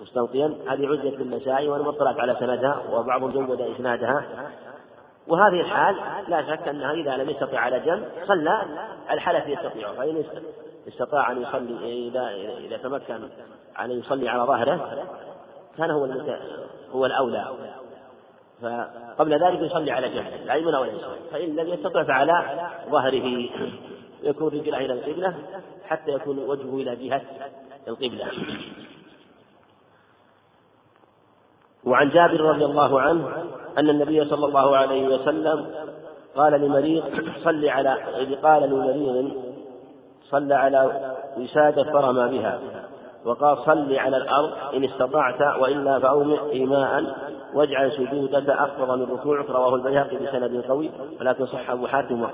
D: مستلقيا هذه عزة بالنسائي وأنا على سندها وبعضهم جود إسنادها. وهذه الحال لا شك أنها إذا لم يستطع على جنب صلى الحالة يستطيع فإن استطاع أن يصلي إذا إذا تمكن أن يصلي على ظهره كان هو هو الأولى. فقبل ذلك يصلي على جنب الأيمن أو الأيسر فإن لم يستطع فعلى ظهره. يكون رجله إلى القبلة حتى يكون وجهه إلى جهة القبلة. وعن جابر رضي الله عنه أن النبي صلى الله عليه وسلم قال لمريض صل على قال لمريض صلى على وسادة فرمى بها وقال صل على الأرض إن استطعت وإلا فأومئ إيماء واجعل سجودك أخفض من ركوعك رواه البيهقي بسند قوي ولكن صح أبو حاتم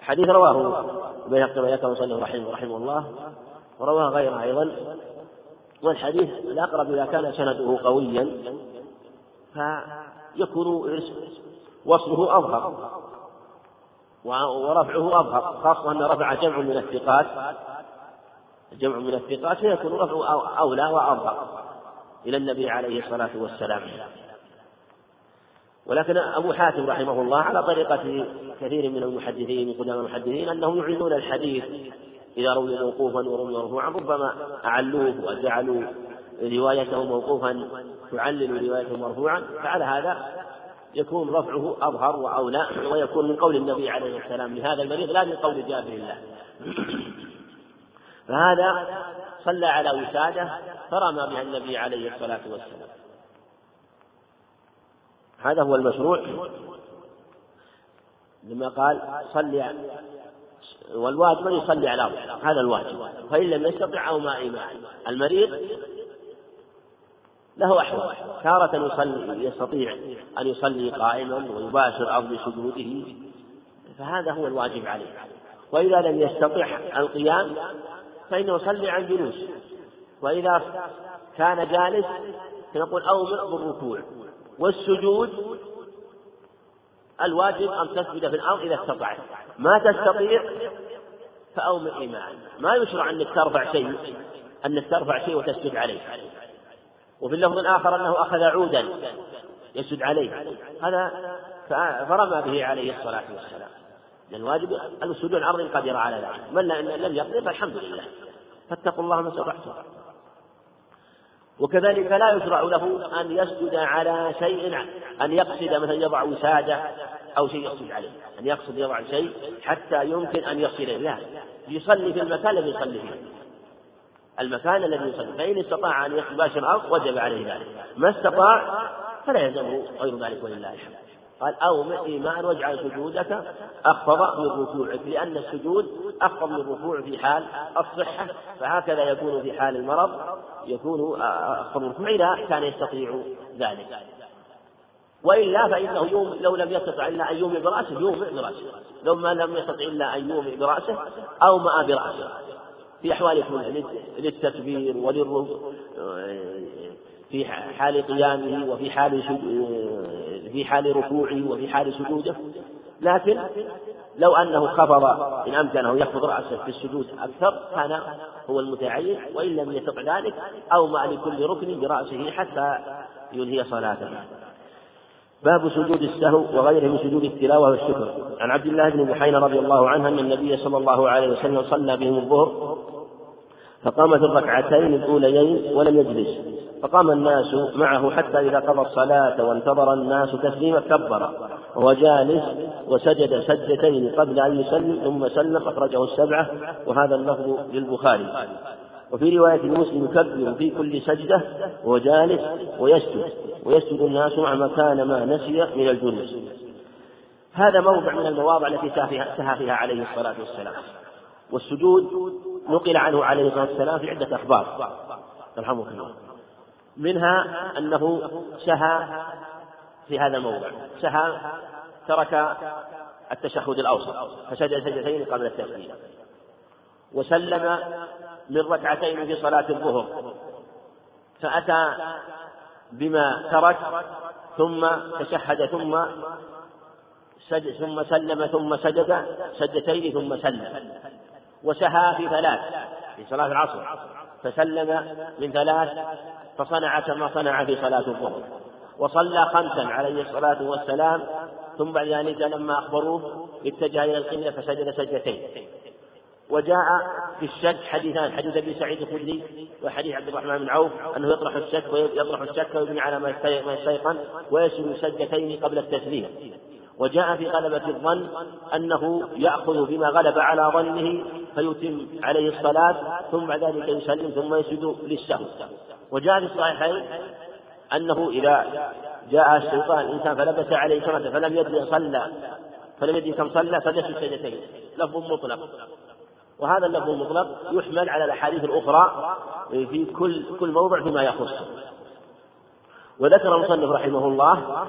D: حديث رواه البيهقي وياك وصلى رحمه رحمه الله ورواه غيره أيضا. والحديث الأقرب إذا كان سنده قويا فيكون وصله أظهر. ورفعه أظهر خاصة أن رفع جمع من الثقات جمع من الثقات فيكون رفعه أولى وأظهر إلى النبي عليه الصلاة والسلام. ولكن أبو حاتم رحمه الله على طريقة كثير من المحدثين من قدام المحدثين أنهم يعلون الحديث إذا روي موقوفا وروي مرفوعا ربما أعلوه وجعلوا روايته موقوفا تعلل روايته مرفوعا فعلى هذا يكون رفعه أظهر وأولى ويكون من قول النبي عليه السلام لهذا المريض لا من قول جابر الله. فهذا صلى على وسادة فرمى بها النبي عليه الصلاة والسلام. هذا هو المشروع. لما قال صلي والواجب أن يصلي على هذا الواجب. فإن لم يستطع أو ما إيمان المريض له أحوال. تارة يصلي يستطيع أن يصلي قائما ويباشر أرض سجوده. فهذا هو الواجب عليه. وإذا لم يستطع القيام فإنه يصلي عن جلوس. وإذا كان جالس فنقول أومئ بالركوع. والسجود الواجب أن تسجد في الأرض إذا استطعت. ما تستطيع فأومئ إيمان ما يشرع أنك ترفع شيء أنك ترفع شيء وتسجد عليه. وفي اللفظ الآخر أنه أخذ عودا يسجد عليه. هذا فرمى به عليه الصلاة والسلام. الواجب السجود عرض قدر على ذلك. من لم يقدر فالحمد لله. فاتقوا الله ما استطعتم. وكذلك لا يشرع له أن يسجد على شيء أن يقصد مثلا يضع وسادة أو شيء يسجد عليه. أن يقصد يضع شيء حتى يمكن أن يصل إليه. لا. يصلي في المكان الذي يصلي فيه. المكان الذي يصلي. فإن استطاع أن يباشر الأرض وجب عليه ذلك. ما استطاع فلا يلزمه غير ذلك ولله الحمد. قال أو إيمان واجعل سجودك أخفض من ركوعك لأن السجود أخفض من الركوع في حال الصحة. فهكذا يكون في حال المرض يكون أخفض الركوع إذا كان يستطيع ذلك. وإلا فإنه يوم لو لم يستطع إلا أن يومئ برأسه يومئ برأسه. لو ما لم يستطع إلا أن يومئ برأسه أو ما برأسه. في أحوال للتكبير وللركوع في حال قيامه وفي حال في حال ركوعه وفي حال سجوده. لكن لو أنه خفض إن أمكنه يخفض رأسه في السجود أكثر كان هو المتعين وإن لم يستطع ذلك أو مع لكل ركن برأسه حتى ينهي صلاته. باب سجود السهو وغيره من سجود التلاوة والشكر. عن عبد الله بن بحين رضي الله عنه أن النبي صلى الله عليه وسلم صلى بهم الظهر فقام في الركعتين الأوليين ولم يجلس. فقام الناس معه حتى إذا قضى الصلاة وانتظر الناس تسليما كبر. وهو جالس وسجد سجدتين قبل أن يسلم ثم سلم أخرجه السبعة. وهذا اللفظ للبخاري. وفي رواية مسلم يكبر في كل سجدة وهو جالس ويسجد. ويسجد الناس مع مكان ما نسي من الجلوس. هذا موضع من المواضع التي سهى فيها عليه الصلاة والسلام. والسجود نقل عنه عليه الصلاة والسلام في عدة أخبار. رحمه الله. منها أنه سهى في هذا الموضع. سهى ترك التشهد الأوسط فسجد سجدتين قبل التسليم. وسلم من ركعتين في صلاة الظهر. فأتى بما ترك ثم تشهد ثم سجد ثم سلم ثم سجد سجدتين ثم سلم. وسهى في ثلاث في صلاة العصر. فسلم من ثلاث فصنع كما صنع في صلاة الظهر. وصلى خمسا عليه الصلاة والسلام ثم بعد ذلك لما أخبروه اتجه إلى القبلة فسجد سجدتين. وجاء في الشك حديثان حديث أبي سعيد الخدري وحديث عبد الرحمن بن عوف أنه يطرح الشك ويطرح الشك ويبني على ما يستيقن ويسجد سجدتين قبل التسليم. وجاء في غلبة الظن أنه يأخذ بما غلب على ظنه فيتم عليه الصلاة ثم بعد ذلك يسلم ثم يسجد للسهو. وجاء في الصحيحين أنه إذا جاء الشيطان الإنسان فلبس عليه سنة فلم يدري صلى فلم يدري كم صلى فليسجد سجدتين لفظ مطلق. وهذا اللفظ المطلق يحمل على الأحاديث الأخرى في كل كل موضع فيما يخصه. وذكر المصنف رحمه الله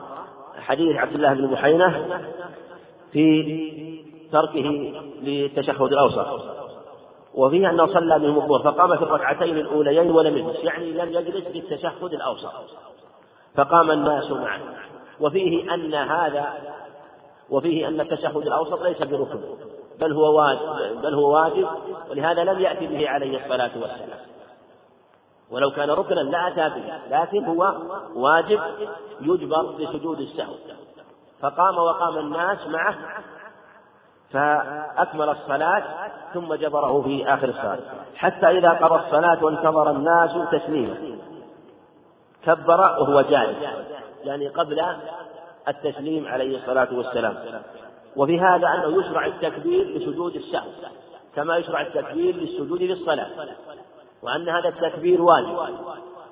D: حديث عبد الله بن بحينة في تركه للتشهد الأوسط. وفيه أنه صلى بهم الظهر فقام في الركعتين الأوليين ولم يجلس يعني لم يجلس للتشهد الأوسط. فقام الناس معه. وفيه أن هذا وفيه أن التشهد الأوسط ليس بركن بل هو واجب بل هو واجب ولهذا لم يأتي به عليه الصلاة والسلام. ولو كان ركنا لا أتى به لكن هو واجب يجبر بسجود السهو فقام وقام الناس معه فأكمل الصلاة ثم جبره في آخر الصلاة. حتى إذا قضى الصلاة وانتظر الناس تسليما. كبر وهو جالس يعني قبل التسليم عليه الصلاة والسلام. وفي هذا أنه يشرع التكبير لسجود السهو كما يشرع التكبير للسجود للصلاة. وأن هذا التكبير واجب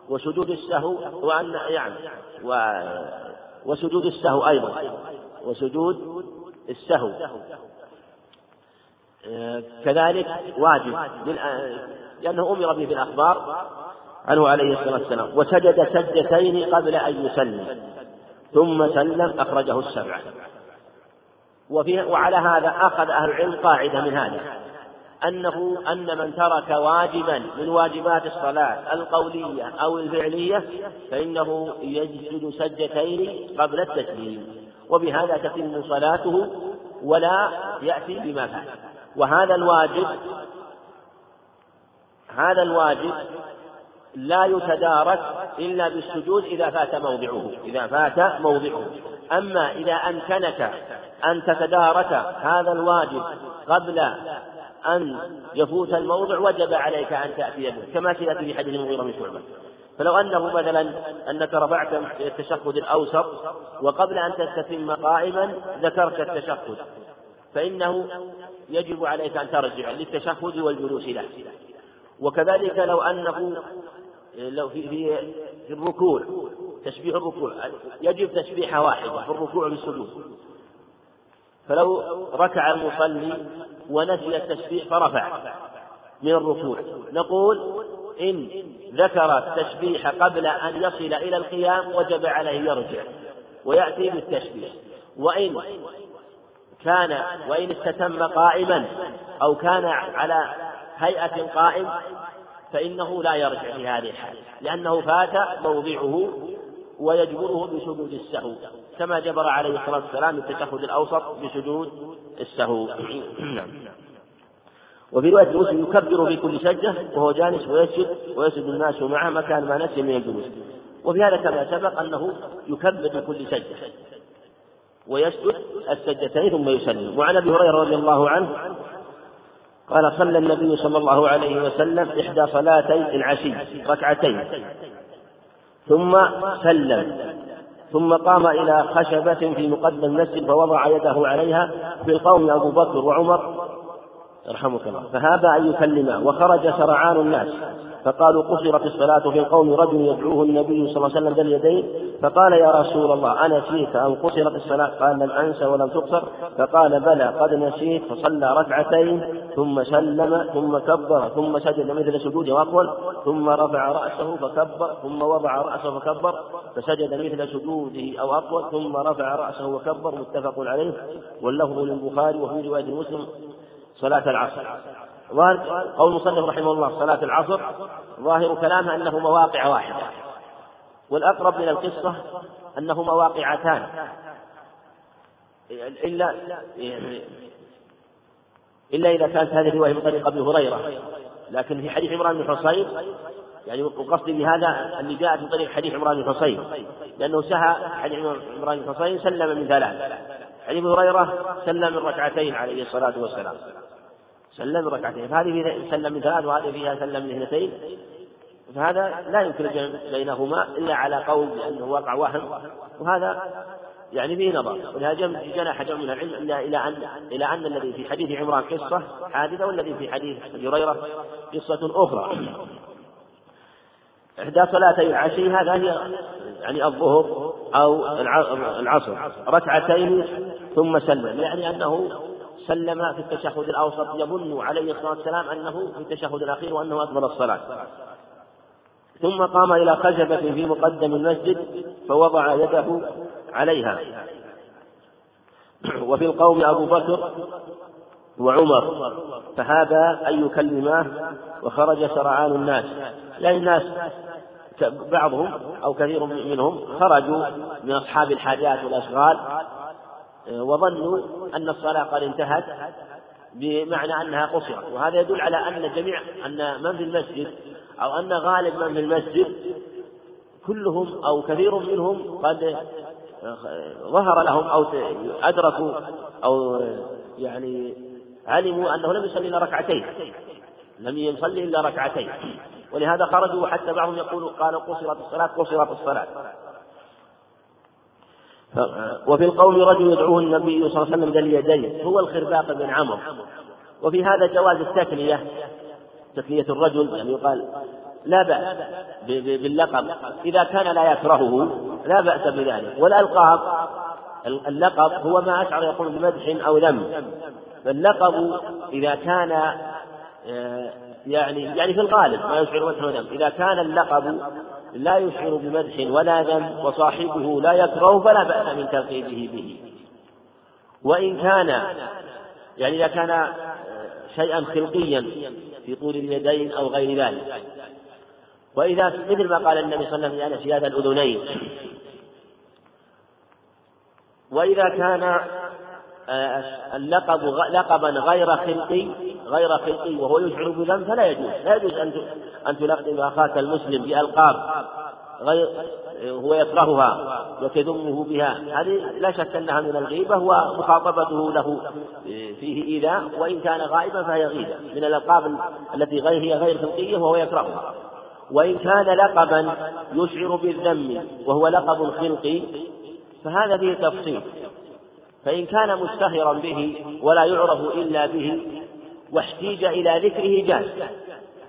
D: وسجود السهو وأن يعني و وسجود السهو أيضا وسجود السهو. كذلك واجب لأنه أمر به في الأخبار عنه عليه الصلاة والسلام وسجد سجدتين قبل أن يسلم ثم سلم أخرجه السبعة. وفي وعلى هذا أخذ أهل العلم قاعدة من هذا. أنه أن من ترك واجبا من واجبات الصلاة القولية أو الفعلية فإنه يسجد سجدتين قبل التسليم. وبهذا تتم صلاته ولا يأتي بما فات وهذا الواجب هذا الواجب لا يتدارك إلا بالسجود إذا فات موضعه إذا فات موضعه. أما إذا أمكنك أن تتدارك هذا الواجب قبل أن يفوت الموضع وجب عليك أن تأتي به كما سيأتي في حديث المغيرة بن شعبة. فلو أنه مثلا أنك رفعت التشهد الأوسط وقبل أن تستتم قائما ذكرت التشهد فإنه يجب عليك أن ترجع للتشهد والجلوس له. وكذلك لو أنه لو في في, الركوع تسبيح الركوع يجب تسبيحة واحدة في الركوع والسجود فلو ركع المصلي ونسي التسبيح فرفع من الركوع. نقول إن ذكر التسبيح قبل أن يصل إلى القيام وجب عليه يرجع ويأتي بالتسبيح وإن كان وإن استتم قائما أو كان على هيئة قائم فإنه لا يرجع في هذه الحال لأنه فات موضعه ويجبره بسجود السهو كما جبر عليه الصلاة والسلام التشهد الأوسط بسجود السهو نعم. وفي رواية مسلم يكبر في كل سجدة وهو جالس ويسجد ويسجد الناس معه مكان ما نسي من الجلوس. وفي هذا كما سبق أنه يكبر في كل سجدة ويسجد السجدتين ثم يسلم. وعن أبي هريرة رضي الله عنه قال صلى النبي صلى الله عليه وسلم إحدى صلاتي العشي ركعتين. ثم سلم. ثم قام إلى خشبة في مقدم المسجد فوضع يده عليها في القوم أبو بكر وعمر. يرحمك الله. فهذا أن يكلما وخرج سرعان الناس. فقالوا قصرت الصلاة في القوم رجل يدعوه النبي صلى الله عليه وسلم ذا اليدين فقال يا رسول الله أنسيت أم قصرت الصلاة؟ قال لم أنس ولم تقصر. فقال بلى قد نسيت فصلى ركعتين ثم سلم ثم كبر ثم سجد مثل سجود وأطول ثم رفع رأسه فكبر ثم وضع رأسه فكبر فسجد مثل سجوده أو أطول. ثم رفع رأسه وكبر متفق عليه. واللفظ للبخاري وفي رواية مسلم صلاة العصر. ظاهر قول المصنف رحمه الله صلاة العصر ظاهر كلامه أنه مواقع واحدة. والأقرب من القصة أنه مواقعتان. إلا إلا إذا كانت هذه الرواية من طريق أبي هريرة. لكن في حديث عمران بن حصين يعني وقصدي بهذا اللي جاءت من طريق حديث عمران بن حصين. لأنه سهى حديث عمران بن حصين سلم من ثلاث. حديث هريرة سلم من ركعتين عليه الصلاة والسلام. سلم ركعتين فهذه فيها سلم من ثلاث وهذه فيها سلم من اثنتين. فهذا لا يمكن الجمع بينهما إلا على قول بأنه وقع وهم وهذا يعني فيه نظر. ولهذا جناح جمع من العلم إلا إلى أن إلى أن الذي في حديث عمران قصة حادثة والذي في حديث أبي هريرة قصة أخرى. إحدى صلاتي العشي هذا هي يعني الظهر أو العصر. ركعتين ثم سلم يعني أنه سلم في التشهد الأوسط يظن عليه الصلاة والسلام أنه في التشهد الأخير وأنه أكمل الصلاة. ثم قام إلى خشبة في مقدم المسجد فوضع يده عليها. وفي القوم أبو بكر وعمر فهذا أن يكلماه وخرج سرعان الناس. لأن الناس بعضهم أو كثير منهم خرجوا من أصحاب الحاجات والأشغال وظنوا أن الصلاة قد انتهت بمعنى أنها قصرت. وهذا يدل على أن جميع أن من في المسجد أو أن غالب من في المسجد كلهم أو كثير منهم قد ظهر لهم أو أدركوا أو يعني علموا أنه لم يصلي إلا ركعتين. لم يصلي إلا ركعتين. ولهذا خرجوا حتى بعضهم يقول قال قصرت الصلاة قصرت الصلاة. وفي القوم رجل يدعوه النبي صلى الله عليه وسلم ذا اليدين هو الخرباق بن عمرو. وفي هذا جواز التكنية تكنية الرجل يعني يقال لا بأس باللقب. إذا كان لا يكرهه لا بأس بذلك. والألقاب اللقب هو ما أشعر يقول بمدح أو ذم. فاللقب إذا كان آه، يعني يعني في الغالب ما يشعر مدح وذم إذا كان اللقب لا يشعر بمدح ولا ذم وصاحبه لا يكره فلا بأس من تلقيبه به. وإن كان يعني إذا كان شيئا خلقيا في طول اليدين أو غير ذلك. وإذا مثل ما قال النبي صلى الله عليه وسلم في هذا الأذنين. وإذا كان اللقب لقبا غير خلقي غير خلقي وهو يشعر بذنب فلا يجوز لا يجوز أن أن تلقب أخاك المسلم بألقاب غير هو يكرهها وتذمه بها. هذه لا شك أنها من الغيبة ومخاطبته له فيه إيذاء وإن كان غائبا فهي غيبة. من الألقاب التي غير هي غير خلقية وهو يكرهها. وإن كان لقبا يشعر بالذم وهو لقب خلقي فهذا فيه تفصيل. فإن كان مشتهرا به ولا يعرف إلا به واحتيج إلى ذكره جاز.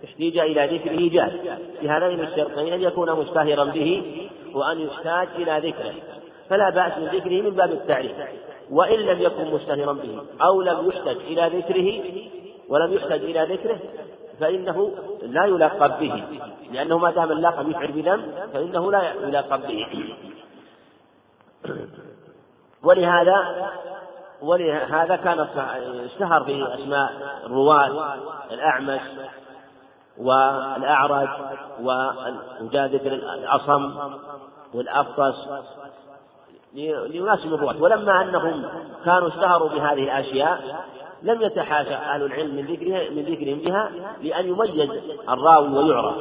D: احتيج إلى ذكره جاز. في هذين الشرطين أن يكون مشتهرا به وأن يحتاج إلى ذكره. فلا بأس من ذكره من باب التعريف. وإن لم يكن مشتهرا به أو لم يحتج إلى ذكره ولم يحتج إلى ذكره فإنه لا يلقب به. لأنه ما دام اللقب يشعر بذنب فإنه لا يلقب به. ولهذا ولهذا كان اشتهر في أسماء الرواة الأعمش والأعرج وذكر الأصم والأفطس ليناسب الرواة ولما أنهم كانوا اشتهروا بهذه الأشياء لم يتحاشى أهل العلم من من ذكرهم بها لأن يميز الراوي ويعرف.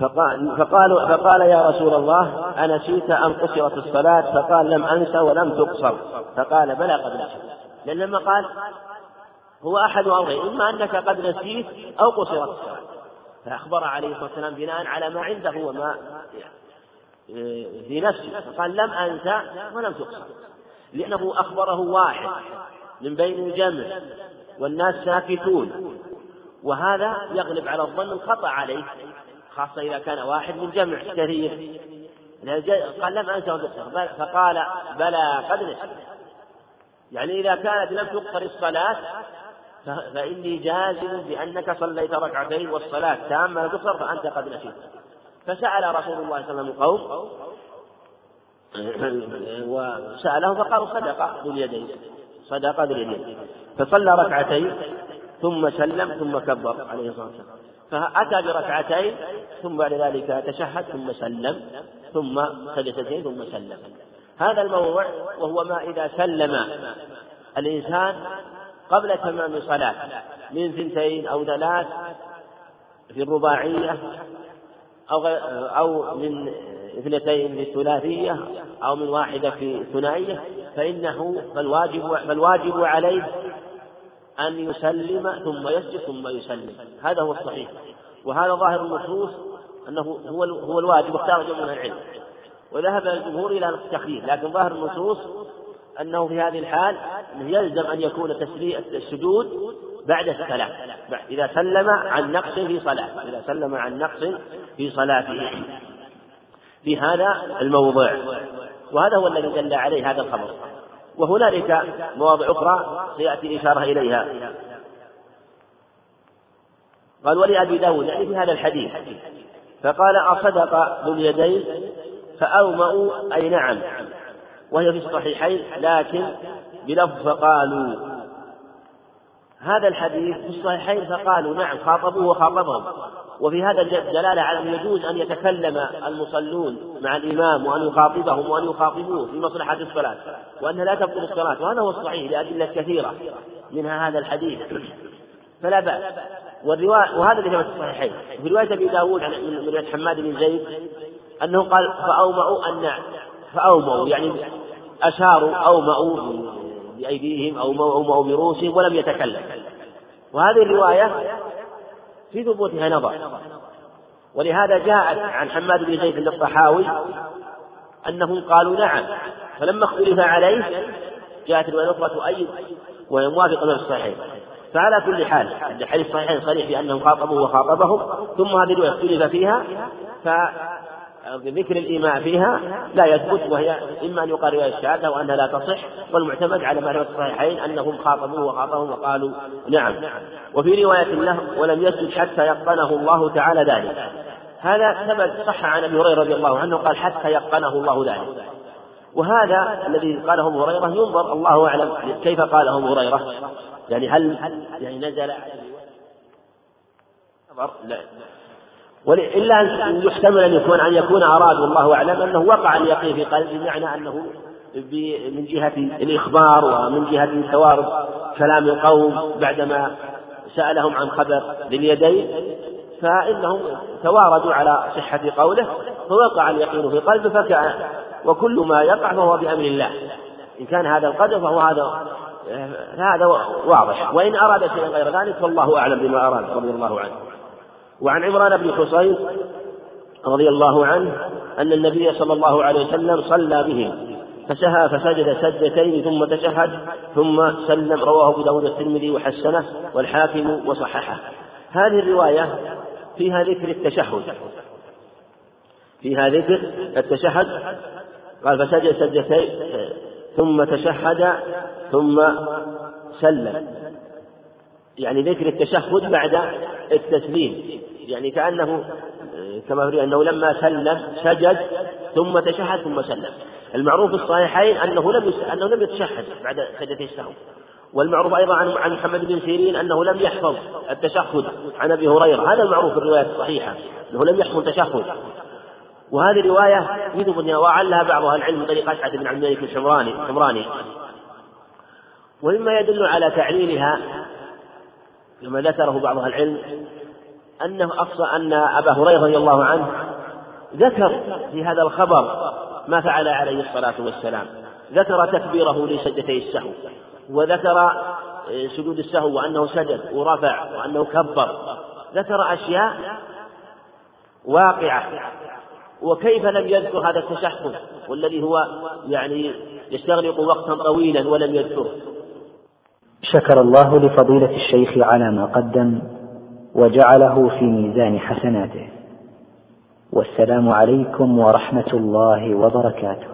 D: فقال, فقالوا فقال يا رسول الله أنسيت أم قصرت الصلاة؟ فقال لم أنسى ولم تقصر. فقال بلى قد نسيت لأن لما قال هو أحد أمرين إما أنك قد نسيت أو قصرت الصلاة. فأخبر عليه الصلاة والسلام بناء على ما عنده وما في نفسه. فقال لم أنسى ولم تقصر. لأنه أخبره واحد من بين الجمع والناس ساكتون. وهذا يغلب على الظن الخطأ عليه. خاصة إذا كان واحد من جمع كثير. قال لم أنسى فقال بلى قد نسيت يعني إذا كانت لم تقصر الصلاة فإني جازم بأنك صليت ركعتين والصلاة تامة تقصر فأنت قد نسيت. فسأل رسول الله صلى الله عليه وسلم القوم وسأله فقالوا صدق ذو اليدين. صدق ذو اليدين. فصلى ركعتين ثم سلم ثم كبر عليه الصلاة والسلام. فأتى بركعتين ثم بعد ذلك تشهد ثم سلم ثم سجدتين ثم سلم. هذا الموضوع وهو ما إذا سلم الإنسان قبل تمام صلاة من ثنتين أو ثلاث في الرباعية أو أو من اثنتين في الثلاثية أو من واحدة في الثنائية فإنه فالواجب فالواجب عليه أن يسلم ثم يسجد ثم يسلم. هذا هو الصحيح. وهذا ظاهر النصوص أنه هو هو الواجب واختار جمع من العلم. وذهب الجمهور إلى التخيير لكن ظاهر النصوص أنه في هذه الحال يلزم أن يكون السجود بعد السلام. إذا سلم عن نقص في صلاة إذا سلم عن نقص في صلاته في هذا الموضع وهذا هو الذي دل عليه هذا الخبر. وهنالك مواضع أخرى سيأتي الإشارة إليها. قال ولأبي داود يعني في هذا الحديث. فقال أصدق ذو اليدين فأومأوا أي نعم وهي في الصحيحين لكن بلفظ فقالوا. هذا الحديث في الصحيحين فقالوا نعم خاطبوه وخاطبهم. وفي هذا دلالة على أن يجوز أن يتكلم المصلون مع الإمام وأن يخاطبهم وأن يخاطبوه في مصلحة الصلاة وأنها لا تبطل الصلاة وهذا هو الصحيح لأدلة كثيرة منها هذا الحديث. فلا بأس. والرواية وهذا اللي في الصحيحين. في رواية أبي داود من حماد بن زيد أنه قال فأومأوا أن فأومأوا يعني أشاروا أومأوا بأيديهم أو أومأوا برؤوسهم ولم يتكلم. وهذه الرواية في ثبوتها نظر. ولهذا جاءت عن حماد بن زيد الطحاوي أنهم قالوا نعم فلما اختلف عليه جاءت الرواية الأخرى تؤيد وهي موافقة للصحيح فعلى كل حال الحديث الصحيحين صريح بأنهم خاطبوه وخاطبهم ثم هذه الرواية اختلف فيها ذكر الإيماء فيها لا يثبت وهي إما أن يقال رواية الشهادة وأنها لا تصح والمعتمد على معرفة الصحيحين أنهم خاطبوه وخاطبهم وقالوا نعم. وفي رواية له ولم يسجد حتى يقنه الله تعالى ذلك. هذا ثبت صح عن أبي هريرة رضي الله عنه قال حتى يقنه الله ذلك. وهذا الذي قاله أبو هريرة ينظر الله أعلم كيف قاله أبو هريرة. يعني هل يعني نزل لا. إلا أن يحتمل أن يكون أن يكون أراد والله أعلم أنه وقع اليقين في قلبه بمعنى أنه من جهة الإخبار ومن جهة توارد كلام القوم بعدما سألهم عن خبر باليدين فإنهم تواردوا على صحة قوله فوقع اليقين في قلبه فكان وكل ما يقع فهو بأمر الله. إن كان هذا القدر فهو هذا هذا واضح. وإن أراد شيئا غير ذلك فالله أعلم بما أراد رضي الله عنه. وعن عمران بن حصين رضي الله عنه أن النبي صلى الله عليه وسلم صلى بهم فسهى فسجد سجدتين ثم تشهد ثم سلم رواه أبو داود الترمذي وحسنه والحاكم وصححه. هذه الرواية فيها ذكر التشهد. فيها ذكر التشهد قال فسجد سجدتين ثم تشهد ثم سلم. يعني ذكر التشهد بعد التسليم. يعني كأنه كما في أنه لما سلم سجد ثم تشهد ثم سلم. المعروف في الصحيحين أنه لم أنه لم يتشهد بعد سجدتي السهو والمعروف أيضا عن عن محمد بن سيرين أنه لم يحفظ التشهد عن أبي هريرة. هذا المعروف في الروايات الصحيحة أنه لم يحفظ التشهد وهذه رواية يثبت وعلها بعض أهل العلم من طريق أسعد بن عبد الملك الحمراني الحمراني ومما يدل على تعليلها كما ذكره بعض العلم أنه أقصى أن أبا هريرة رضي الله عنه ذكر في هذا الخبر ما فعل عليه الصلاة والسلام. ذكر تكبيره لسجدتي السهو وذكر آه، سجود السهو وأنه سجد ورفع وأنه كبر. ذكر أشياء واقعة. وكيف لم يذكر هذا التشهد والذي هو يعني يستغرق وقتا طويلا ولم يذكره
G: شكر الله لفضيلة الشيخ على ما قدم. وجعله في ميزان حسناته. والسلام عليكم ورحمة الله وبركاته.